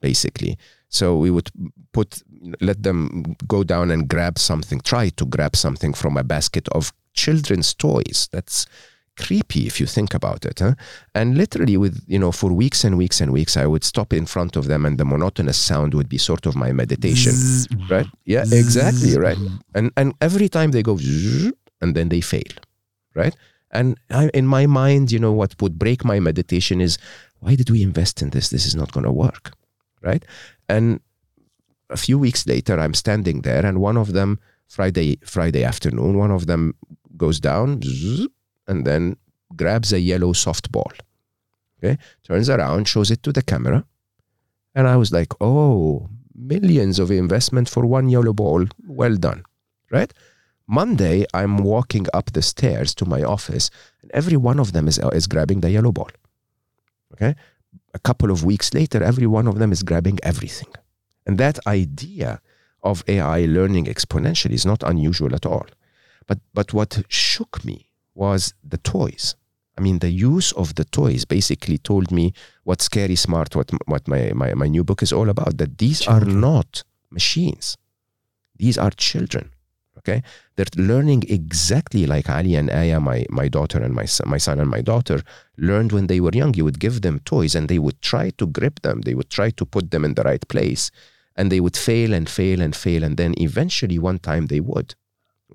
basically. So we would put, let them go down and grab something, try to grab something from a basket of children's toys. That's creepy if you think about it. Huh? And literally, with you know, for weeks and weeks and weeks, I would stop in front of them, and the monotonous sound would be sort of my meditation. Right? Yeah, exactly. Right. And and every time they go, and then they fail. Right. And I, in my mind, you know, what would break my meditation is, why did we invest in this? This is not going to work. Right. And a few weeks later, I'm standing there, and one of them, Friday Friday afternoon, one of them goes down, zzz, and then grabs a yellow softball. Okay, turns around, shows it to the camera, and I was like, "Oh, millions of investment for one yellow ball. Well done." Right? Monday, I'm walking up the stairs to my office, and every one of them is is grabbing the yellow ball. Okay, a couple of weeks later, every one of them is grabbing everything, and that idea of AI learning exponentially is not unusual at all. But but what shook me was the toys. I mean, the use of the toys basically told me what Scary Smart, what, what my, my, my new book is all about, that these are not machines. These are children. Okay, they're learning exactly like Ali and Aya, my, my daughter and my son, my son and my daughter learned when they were young. You would give them toys and they would try to grip them. They would try to put them in the right place, and they would fail and fail and fail, and then eventually one time they would.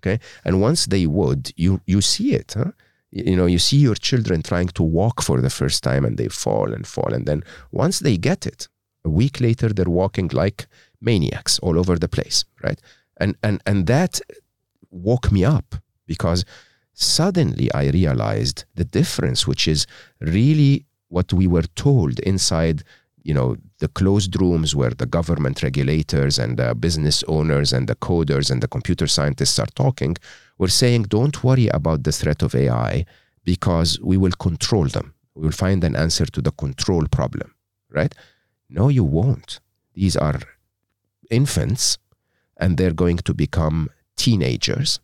Okay, and once they would, you you see it. Huh? You know, you see your children trying to walk for the first time, and they fall and fall, and then once they get it, a week later they're walking like maniacs all over the place, right? and and and that woke me up because suddenly I realized the difference, which is really what we were told inside, you know, the closed rooms where the government regulators and the business owners and the coders and the computer scientists are talking. We're saying, don't worry about the threat of AI because we will control them. We will find an answer to the control problem, right? No, you won't. These are infants and they're going to become teenagers.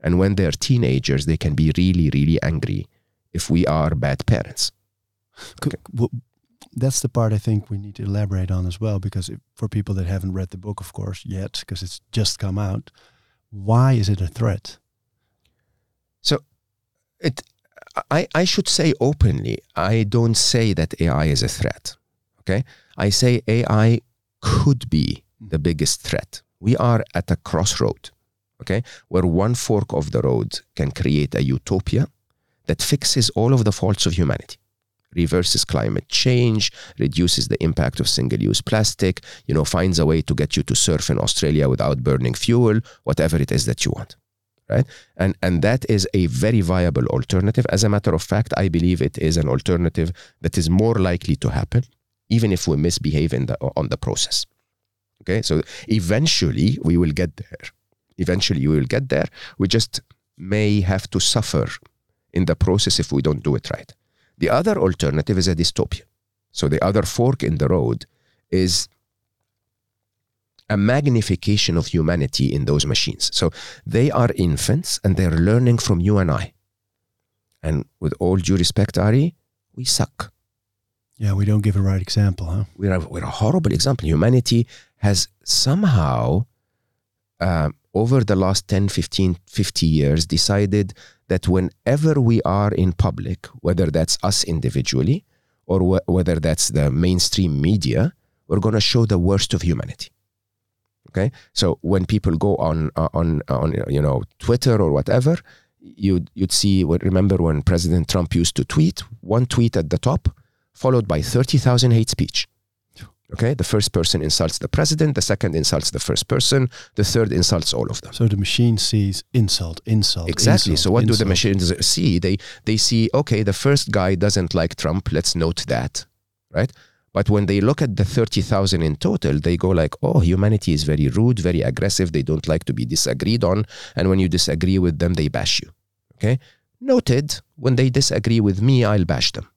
And when they're teenagers, they can be really, really angry if we are bad parents. W- that's the part I think we need to elaborate on as well, because if, for people that haven't read the book, of course, yet, because it's just come out, why is it a threat? So, it, I, I should say openly, I don't say that AI is a threat. Okay. I say AI could be hmm. the biggest threat. We are at a crossroad, okay, where one fork of the road can create a utopia that fixes all of the faults of humanity, reverses climate change, reduces the impact of single-use plastic, you know, finds a way to get you to surf in Australia without burning fuel, whatever it is that you want. Right? And and that is a very viable alternative. As a matter of fact, I believe it is an alternative that is more likely to happen, even if we misbehave in the on the process. Okay, so eventually we will get there. Eventually we will get there. We just may have to suffer in the process if we don't do it right. The other alternative is a dystopia. So the other fork in the road is a magnification of humanity in those machines. So they are infants and they're learning from you and I. And with all due respect, Arie, we suck. Yeah, we don't give a right example, huh? we're a, we're a horrible example. Humanity has somehow, uh, over the last 10, 15, 50 years, decided that whenever we are in public, whether that's us individually or wh- whether that's the mainstream media, we're going to show the worst of humanity. Okay, so when people go on uh, on on you know Twitter or whatever, you'd you'd see. Remember when President Trump used to tweet one tweet at the top, followed by thirty thousand hate speech. Okay, the first person insults the president, the second insults the first person, the third insults all of them. So the machine sees insult, insult. Exactly. insult, so what do the insult. machines see? They they see okay, the first guy doesn't like Trump. Let's note that, right? But when they look at the thirty thousand in total, they go like, oh, humanity is very rude, very aggressive. They don't like to be disagreed on, and when you disagree with them, they bash you. Okay. Noted. When they disagree with me, I'll bash them.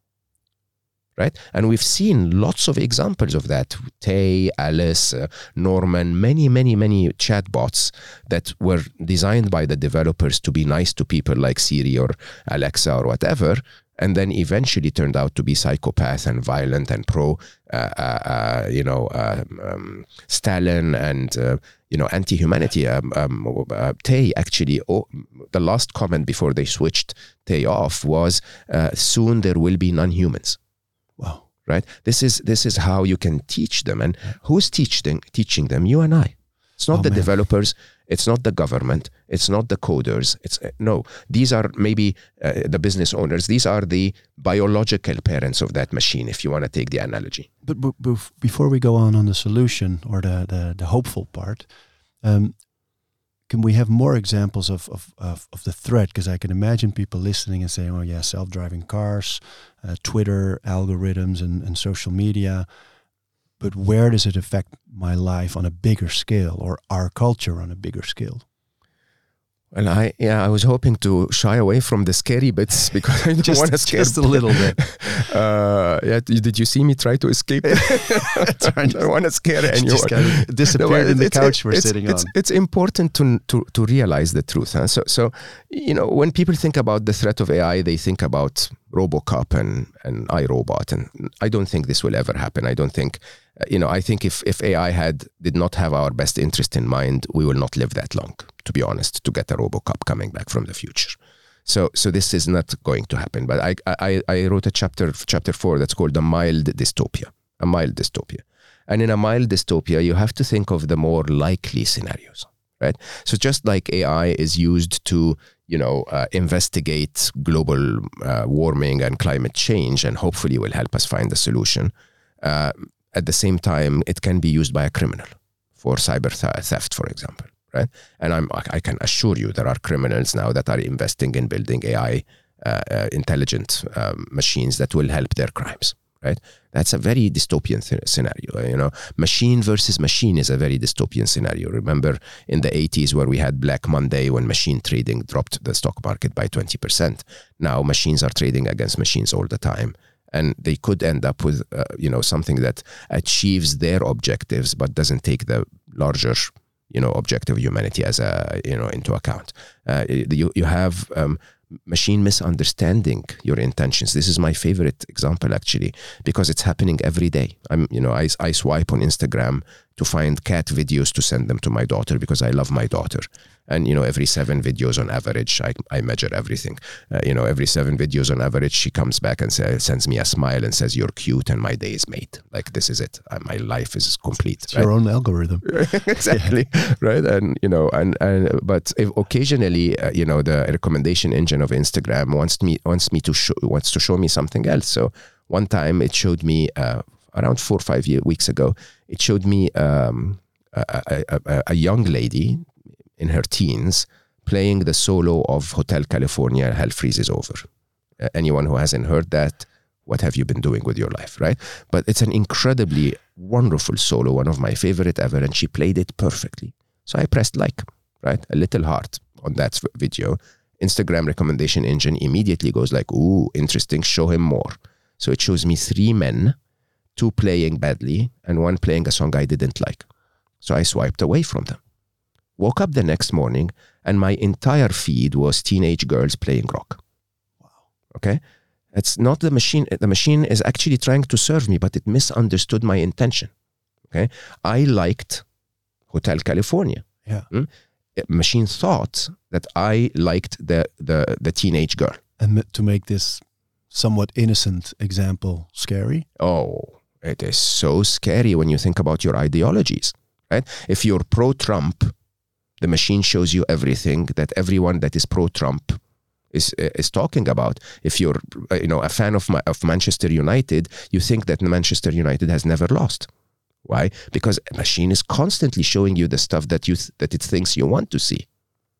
Right. And we've seen lots of examples of that. Tay, Alice, uh, Norman, many, many, many chatbots that were designed by the developers to be nice to people like Siri or Alexa or whatever, and then eventually turned out to be psychopath and violent and pro, uh, uh, uh, you know, um, um, Stalin and uh, you know anti-humanity. Um, um, uh, Tay actually, oh, the last comment before they switched Tay off was, uh, "Soon there will be non-humans." Right? This is this is how you can teach them. And who's teaching teaching them? You and i. It's not Oh, the man. developers. It's not the government. It's not the coders. It's uh, no. These are maybe uh, the business owners. These are the biological parents of that machine if you want to take the analogy. But, but, before we go on on the solution or the the, the hopeful part, um, can we have more examples of of, of, of the threat? Because I can imagine people listening and saying, "Oh yeah, self-driving cars, uh, Twitter algorithms, and, and social media." But where does it affect my life on a bigger scale, or our culture on a bigger scale? Well, I yeah, I was hoping to shy away from the scary bits because I don't Just, want to scare. just a little bit. Uh, yeah, did you see me try to escape? I don't want to scare anyone. just kind of No, disappeared in the it's- couch we're it's- sitting it's, on. It's important to, to, to realize the truth. Huh? So, so, you know, when people think about the threat of AI, they think about Robocop and, and iRobot. And I don't think this will ever happen. I don't think, you know, I think if, if AI had did not have our best interest in mind, we will not live that long, to be honest, to get a Robocop coming back from the future. So, so this is not going to happen. But I, I, I wrote a chapter, chapter four, that's called a mild dystopia, a mild dystopia. And in a mild dystopia, you have to think of the more likely scenarios, right? So just like AI is used to, you know, uh, investigate global uh, warming and climate change, and hopefully will help us find a solution. Uh, at the same time, it can be used by a criminal for cyber th- theft, for example, right? And I'm, I can assure you there are criminals now that are investing in building AI uh, uh, intelligent um, machines that will help their crimes, right? That's a very dystopian th- scenario. You know, machine versus machine is a very dystopian scenario. Remember in the 80s where we had Black Monday when machine trading dropped the stock market by 20%. Now machines are trading against machines all the time. And they could end up with, uh, you know, something that achieves their objectives but doesn't take the larger, you know, objective humanity as a, you know, into account. Uh, you you have um, machine misunderstanding your intentions. This is my favorite example actually because it's happening every day. I'm, you know, I, I swipe on Instagram to find cat videos to send them to my daughter because I love my daughter. And, you know, every seven videos on average, I, I measure everything. Uh, you know, every seven videos on average, she comes back and say, sends me a smile and says, you're cute and my day is made. Like, this is it. Uh, my life is complete. It's your own algorithm. exactly right and you know and and but if occasionally uh, you know the recommendation engine of instagram wants me wants me to show wants to show me something else so one time it showed me uh, around four or five weeks ago it showed me um, a, a, a, a young lady in her teens playing the solo of hotel california hell freezes over. Uh, anyone who hasn't heard that what have you been doing with your life right? But it's an incredibly wonderful solo one of my favorite ever and she played it perfectly. So i pressed like right? A little heart on that video. Instagram recommendation engine immediately goes like ooh interesting show him more. So it shows me three men two playing badly and one playing a song i didn't like. So i swiped away from them. Woke up the next morning and my entire feed was teenage girls playing rock. Wow. okay? It's not the machine the machine is actually trying to serve me but it misunderstood my intention. Okay? I liked hotel california. Yeah. Mm? Machine thought that i liked the the, the teenage girl. And to make this somewhat innocent example scary. oh it is so scary when you think about your ideologies right? If you're pro trump the machine shows you everything that everyone that is pro trump is is talking about. If you're uh, you know a fan of Ma- of Manchester United you think that Manchester United has never lost. Why? Because a machine is constantly showing you the stuff that you th- that it thinks you want to see.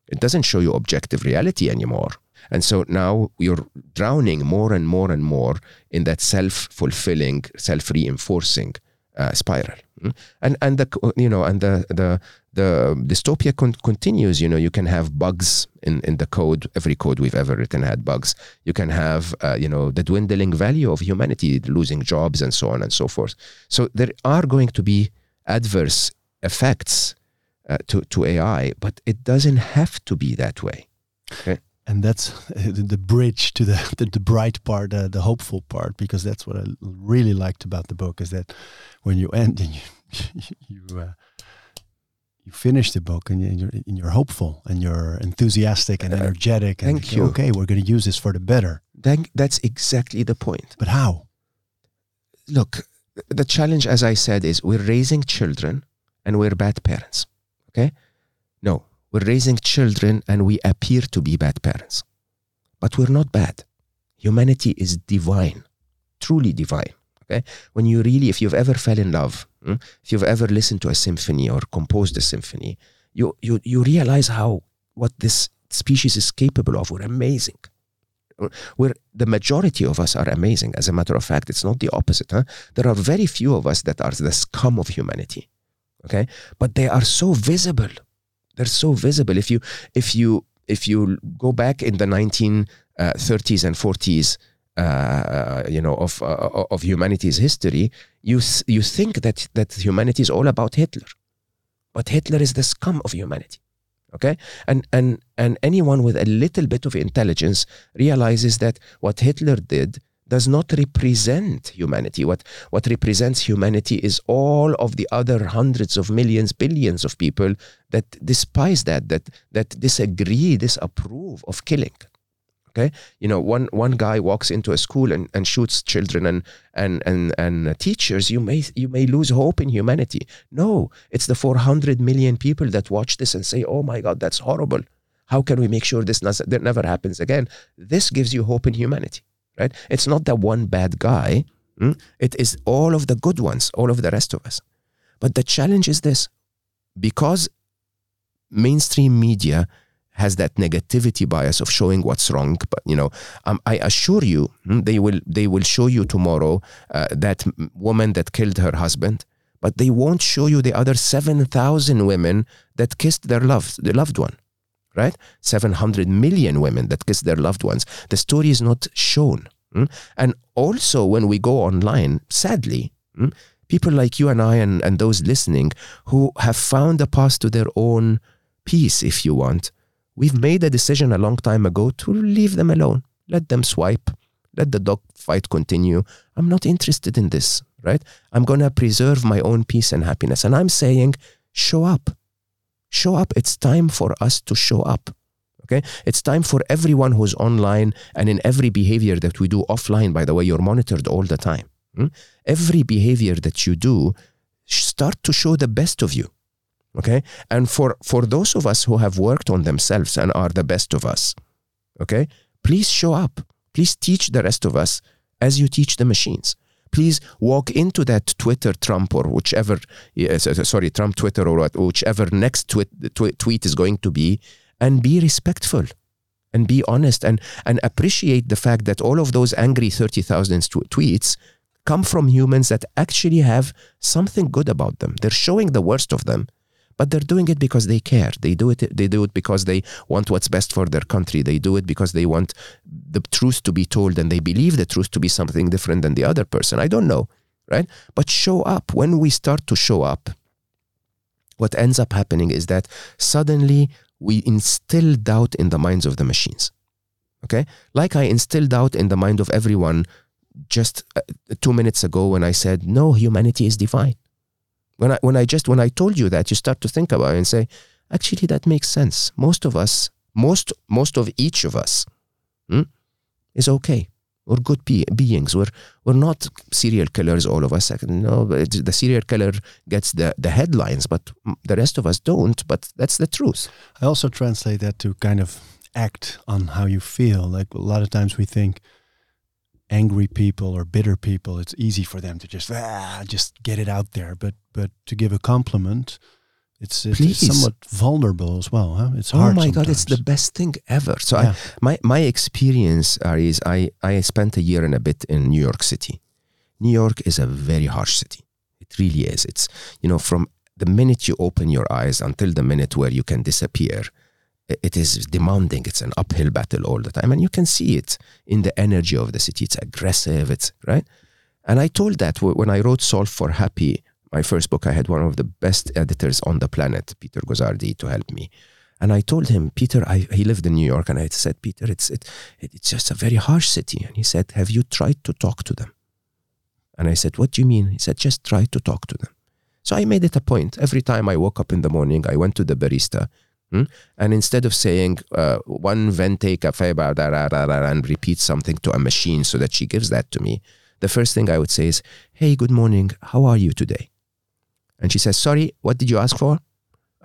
It doesn't show you objective reality anymore and so now you're drowning more and more and more in that self-fulfilling self-reinforcing uh, spiral. Mm? and and the you know and the the the dystopia con- continues you know you can have bugs in in the code every code we've ever written had bugs. You can have uh, you know the dwindling value of humanity losing jobs and so on and so forth. So there are going to be adverse effects uh, to to AI but it doesn't have to be that way And that's uh, the, bridge to the, the, the bright part, uh, the hopeful part, because that's what I really liked about the book is that when you end and you you uh, you finish the book and you're, and you're hopeful and you're enthusiastic and Uh, energetic and thank you. okay, we're going to use this for the better. then that's exactly the point But how? look, the challenge, as I said, is we're raising children and we're bad parents. Okay? We're raising children and we appear to be bad parents. But we're not bad. Humanity is divine, truly divine. Okay? When you really, if you've ever fell in love, mm, if you've ever listened to a symphony or composed a symphony, you, you, you realize how, what this species is capable of. We're amazing we're the majority of us are amazing. As a matter of fact, it's not the opposite. Huh? There are very few of us that are the scum of humanity. Okay, but they are so visible. They're so visible. If you if you if you go back in the 1930s and 40s, uh, you know, of uh, of humanity's history, you you think that that humanity is all about Hitler, but Hitler is the scum of humanity. Okay, and and and anyone with a little bit of intelligence realizes that what Hitler did does not represent humanity. What, what represents humanity is all of the other hundreds of millions, billions of people that despise that, that, that disagree, disapprove of killing. Okay, you know, one one guy walks into a school and, and shoots children and and and and teachers. You may you may lose hope in humanity. No, it's the 400 million people that watch this and say, "Oh my God, that's horrible. How can we make sure this never happens again?" This gives you hope in humanity right? It's not that one bad guy. Hmm? It is all of the good ones, all of the rest of us. But the challenge is this because mainstream media has that negativity bias of showing what's wrong. But you know, um, I assure you, hmm, they will they will show you tomorrow uh, that woman that killed her husband, but they won't show you the other seven thousand women that kissed their loved their loved one right? 700 million women that kiss their loved ones. The story is not shown. Mm? And also, when we go online, sadly, mm, people like you and I and, and those listening who have found a path to their own peace, if you want, we've made a decision a long time ago to leave them alone. Let them swipe. Let the dog fight continue. I'm not interested in this, right? I'm going to preserve my own peace and happiness. And I'm saying, show up show up. It's time for us to show up. Okay? It's time for everyone who's online and in every behavior that we do offline, by the way, you're monitored all the time. Hmm? Every behavior that you do, start to show the best of you. Okay? And for, for those of us who have worked on themselves and are the best of us, okay, please show up. Please teach the rest of us as you teach the machines please walk into that Twitter Trump or whichever, sorry, Trump Twitter or whichever next tweet, tweet is going to be and be respectful and be honest and, and appreciate the fact that all of those angry 30,000 tweets come from humans that actually have something good about them. They're showing the worst of them but they're doing it because they care. They do it. They do it because they want what's best for their country. They do it because they want the truth to be told, and they believe the truth to be something different than the other person. I don't know, right? But show up. When we start to show up, what ends up happening is that suddenly we instill doubt in the minds of the machines. Okay, like I instilled doubt in the mind of everyone just uh, two minutes ago when I said, "No, humanity is divine." When I, when I just, when I told you that, you start to think about it and say, actually, that makes sense. Most of us, most, most of each of us hmm, is okay. We're good be- beings. We're, we're not serial killers, all of us. No, the serial killer gets the, the headlines, but the rest of us don't. But that's the truth. I also translate that to kind of act on how you feel. Like a lot of times we think, angry people or bitter people, it's easy for them to just ah, just get it out there. But but to give a compliment, it's, it's somewhat vulnerable as well. Huh? It's hard. Oh my sometimes. god, it's the best thing ever. So yeah. I, my my experience uh, is I I spent a year and a bit in New York City. New York is a very harsh city. It really is. It's you know from the minute you open your eyes until the minute where you can disappear it is demanding. It's an uphill battle all the time. And you can see it in the energy of the city. It's aggressive. It's right. And I told that when I wrote Solve for Happy, my first book, I had one of the best editors on the planet, Peter Gozardi, to help me. And I told him, Peter, I, he lived in New York, and I said, Peter, it's it, it's just a very harsh city. And he said, Have you tried to talk to them? And I said, What do you mean? He said, Just try to talk to them. So I made it a point. Every time I woke up in the morning, I went to the barista Hmm? And instead of saying uh, one venti cafe and repeat something to a machine so that she gives that to me, the first thing I would say is, Hey, good morning. How are you today? And she says, Sorry, what did you ask for?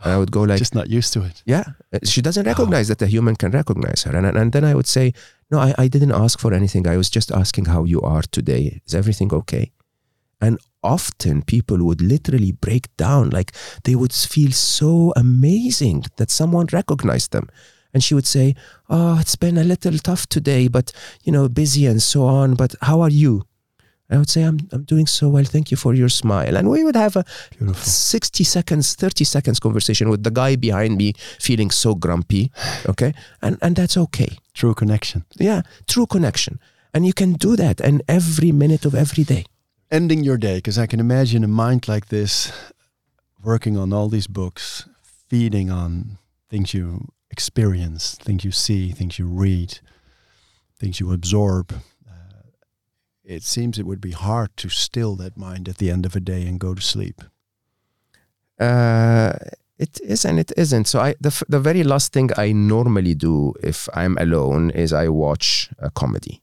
And I would go like, just not used to it. Yeah, uh, she doesn't recognize oh. that a human can recognize her. And, and then I would say, no, I, I didn't ask for anything. I was just asking how you are today. Is everything okay? And often people would literally break down. Like they would feel so amazing that someone recognized them. And she would say, Oh, it's been a little tough today, but, you know, busy and so on. But how are you? I would say, I'm, I'm doing so well. Thank you for your smile. And we would have a Beautiful. 60 seconds, 30 seconds conversation with the guy behind me feeling so grumpy. Okay. And, and that's okay. True connection. Yeah. True connection. And you can do that in every minute of every day. Ending your day, because I can imagine a mind like this working on all these books, feeding on things you experience, things you see, things you read, things you absorb. Uh, it seems it would be hard to still that mind at the end of a day and go to sleep. Uh, it is and it isn't. So I the the very last thing I normally do if I'm alone is I watch a comedy.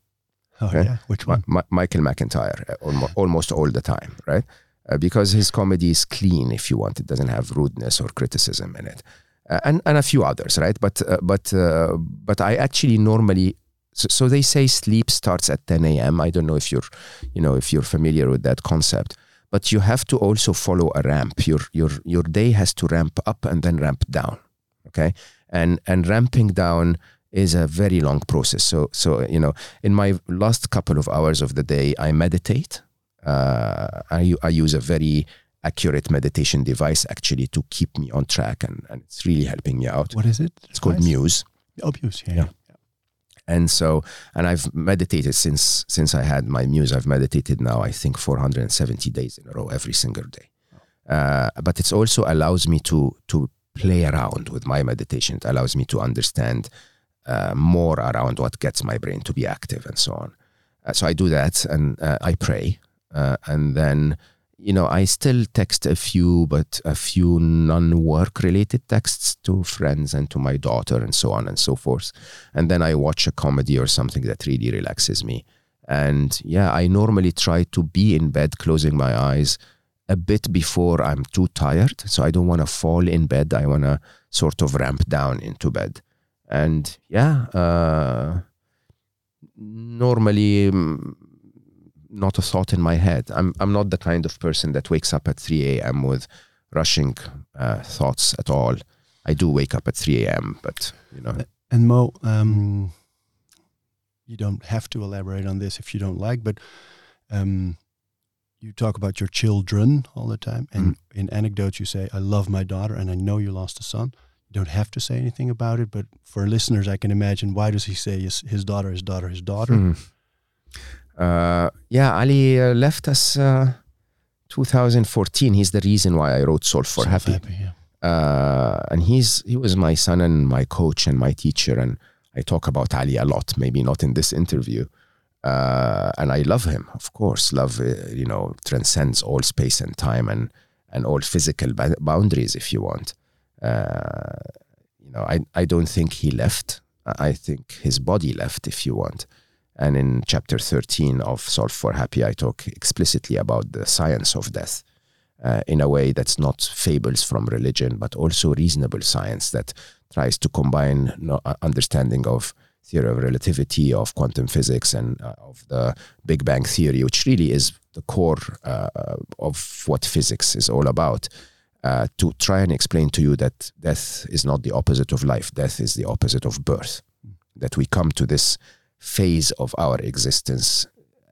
Oh, Okay. yeah. Which one? Ma- Michael McIntyre uh, almost all the time, right? Uh, because his comedy is clean, if you want. It doesn't have rudeness or criticism in it, uh, and and a few others, right? But uh, but uh, but I actually normally. So, so they say sleep starts at 10 a.m. I don't know if you're, you know, if you're familiar with that concept, but you have to also follow a ramp. Your your your day has to ramp up and then ramp down, okay? And and ramping down is a very long process. So so you know, in my last couple of hours of the day, I meditate. Uh, I, I use a very accurate meditation device actually to keep me on track, and, and it's really helping me out. What is it? It's called Muse, Oh, Muse. Yeah. Yeah. yeah. and so and I've meditated since since I had my Muse. I've meditated now I think 470 days in a row every single day. Uh, but it also allows me to to play around with my meditation. It allows me to understand uh, more around what gets my brain to be active and so on. Uh, so I do that and uh, I pray. Uh, and then, you know, I still text a few, but a few non work related texts to friends and to my daughter and so on and so forth. And then I watch a comedy or something that really relaxes me. And yeah, I normally try to be in bed, closing my eyes a bit before I'm too tired. So I don't want to fall in bed. I want to sort of ramp down into bed. And yeah, uh, normally mm, not a thought in my head. I'm I'm not the kind of person that wakes up at 3 a.m. with rushing uh, thoughts at all. I do wake up at 3 a.m., but you know, And Mo, um, you don't have to elaborate on this if you don't like, but um, you talk about your children all the time. And in anecdotes, you say, I love my daughter and I know you lost a son. Don't have to say anything about it, but for listeners, I can imagine why does he say his, his daughter, his daughter, his daughter? Hmm. Uh, yeah, Ali uh, left us uh, 2014. He's the reason why I wrote Solve for So Happy. yeah. uh, and he's he was my son and my coach and my teacher and I talk about Ali a lot maybe not in this interview uh, and I love him of course love uh, you know transcends all space and time and and all physical ba- boundaries if you want you know I, I don't think he left I I think his body left if you want and in chapter 13 of Solve for Happy I talk explicitly about the science of death uh, in a way that's not fables from religion, but also reasonable science that tries to combine no, uh, understanding of theory of relativity, of quantum physics, and uh, of the Big Bang theory, which really is the core uh, of what physics is all about. Uh, to try and explain to you that death is not the opposite of life, death is the opposite of birth. That we come to this phase of our existence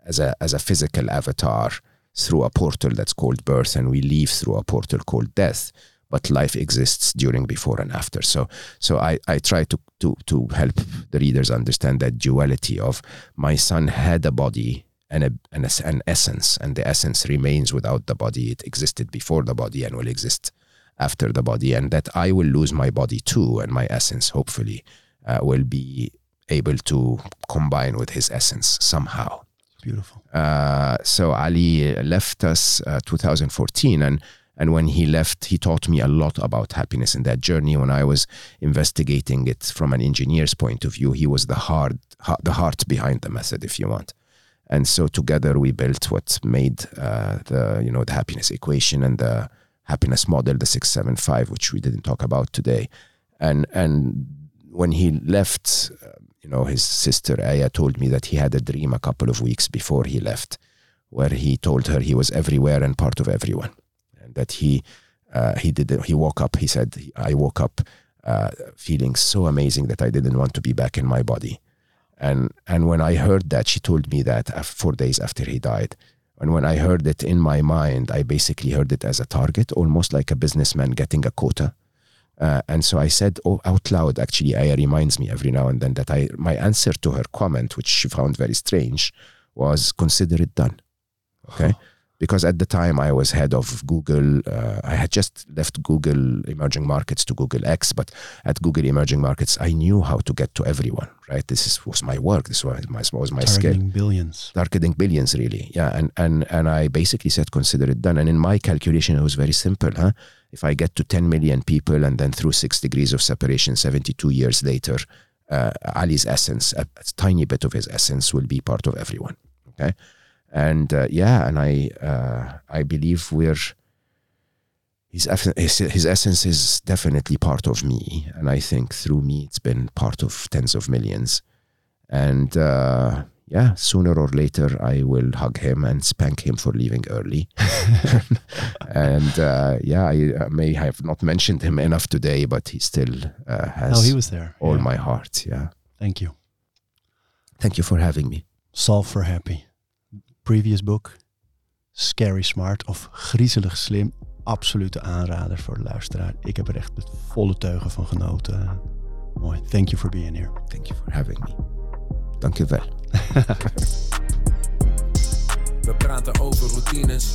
as a as a physical avatar through a portal that's called birth and we leave through a portal called death but life exists during before and after so so i i try to to to help the readers understand that duality of my son had a body and a, and a, an essence and the essence remains without the body it existed before the body and will exist after the body and that i will lose my body too and my essence hopefully uh, will be able to combine with his essence somehow Beautiful. uh, so Ali left us uh, 2014, and and when he left, he taught me a lot about happiness in that journey. When I was investigating it from an engineer's point of view, he was the heart, the heart behind the method, if you want. And so together we built what made uh, the you know the happiness equation and the happiness model, the six seven five, which we didn't talk about today. And and when he left, uh, you know, his sister Aya told me that he had a dream a couple of weeks before he left, where he told her he was everywhere and part of everyone, and that he uh, he did he woke up. He said, "I woke up uh, feeling so amazing that I didn't want to be back in my body." And and when I heard that, she told me that four days after he died, And when I heard it in my mind, I basically heard it as a target, almost like a businessman getting a quota. Uh, and so I said oh, out loud, actually, Aya reminds me every now and then that I, my answer to her comment, which she found very strange, was consider it done. Okay. Because at the time I was head of Google, uh, I had just left Google Emerging Markets to Google X, but at Google Emerging Markets, I knew how to get to everyone, right? This is, was my work. This was my, was my skill Targeting billions. targeting billions really yeah and and and i basically said consider it done and in my calculation it was very simple huh if i get to 10 million people and then through six degrees of separation 72 years later uh, ali's essence a, a tiny bit of his essence will be part of everyone okay and uh, yeah and i uh, i believe we're his, his his essence is definitely part of me and i think through me it's been part of tens of millions and uh, yeah, sooner or later I will hug him and spank him for leaving early. and uh, yeah, I uh, may have not mentioned him enough today, but he still uh, has Oh, he was there. all Yeah. my heart. Yeah, Thank you. thank you for having me. Solve for Happy. Previous book. Scary Smart of Griezelig Slim. Absolute aanrader voor de luisteraar. Ik heb er echt met volle teugen van genoten. Mooi. Thank you for being here. Thank you for having me. Dank je wel. We praten over routines.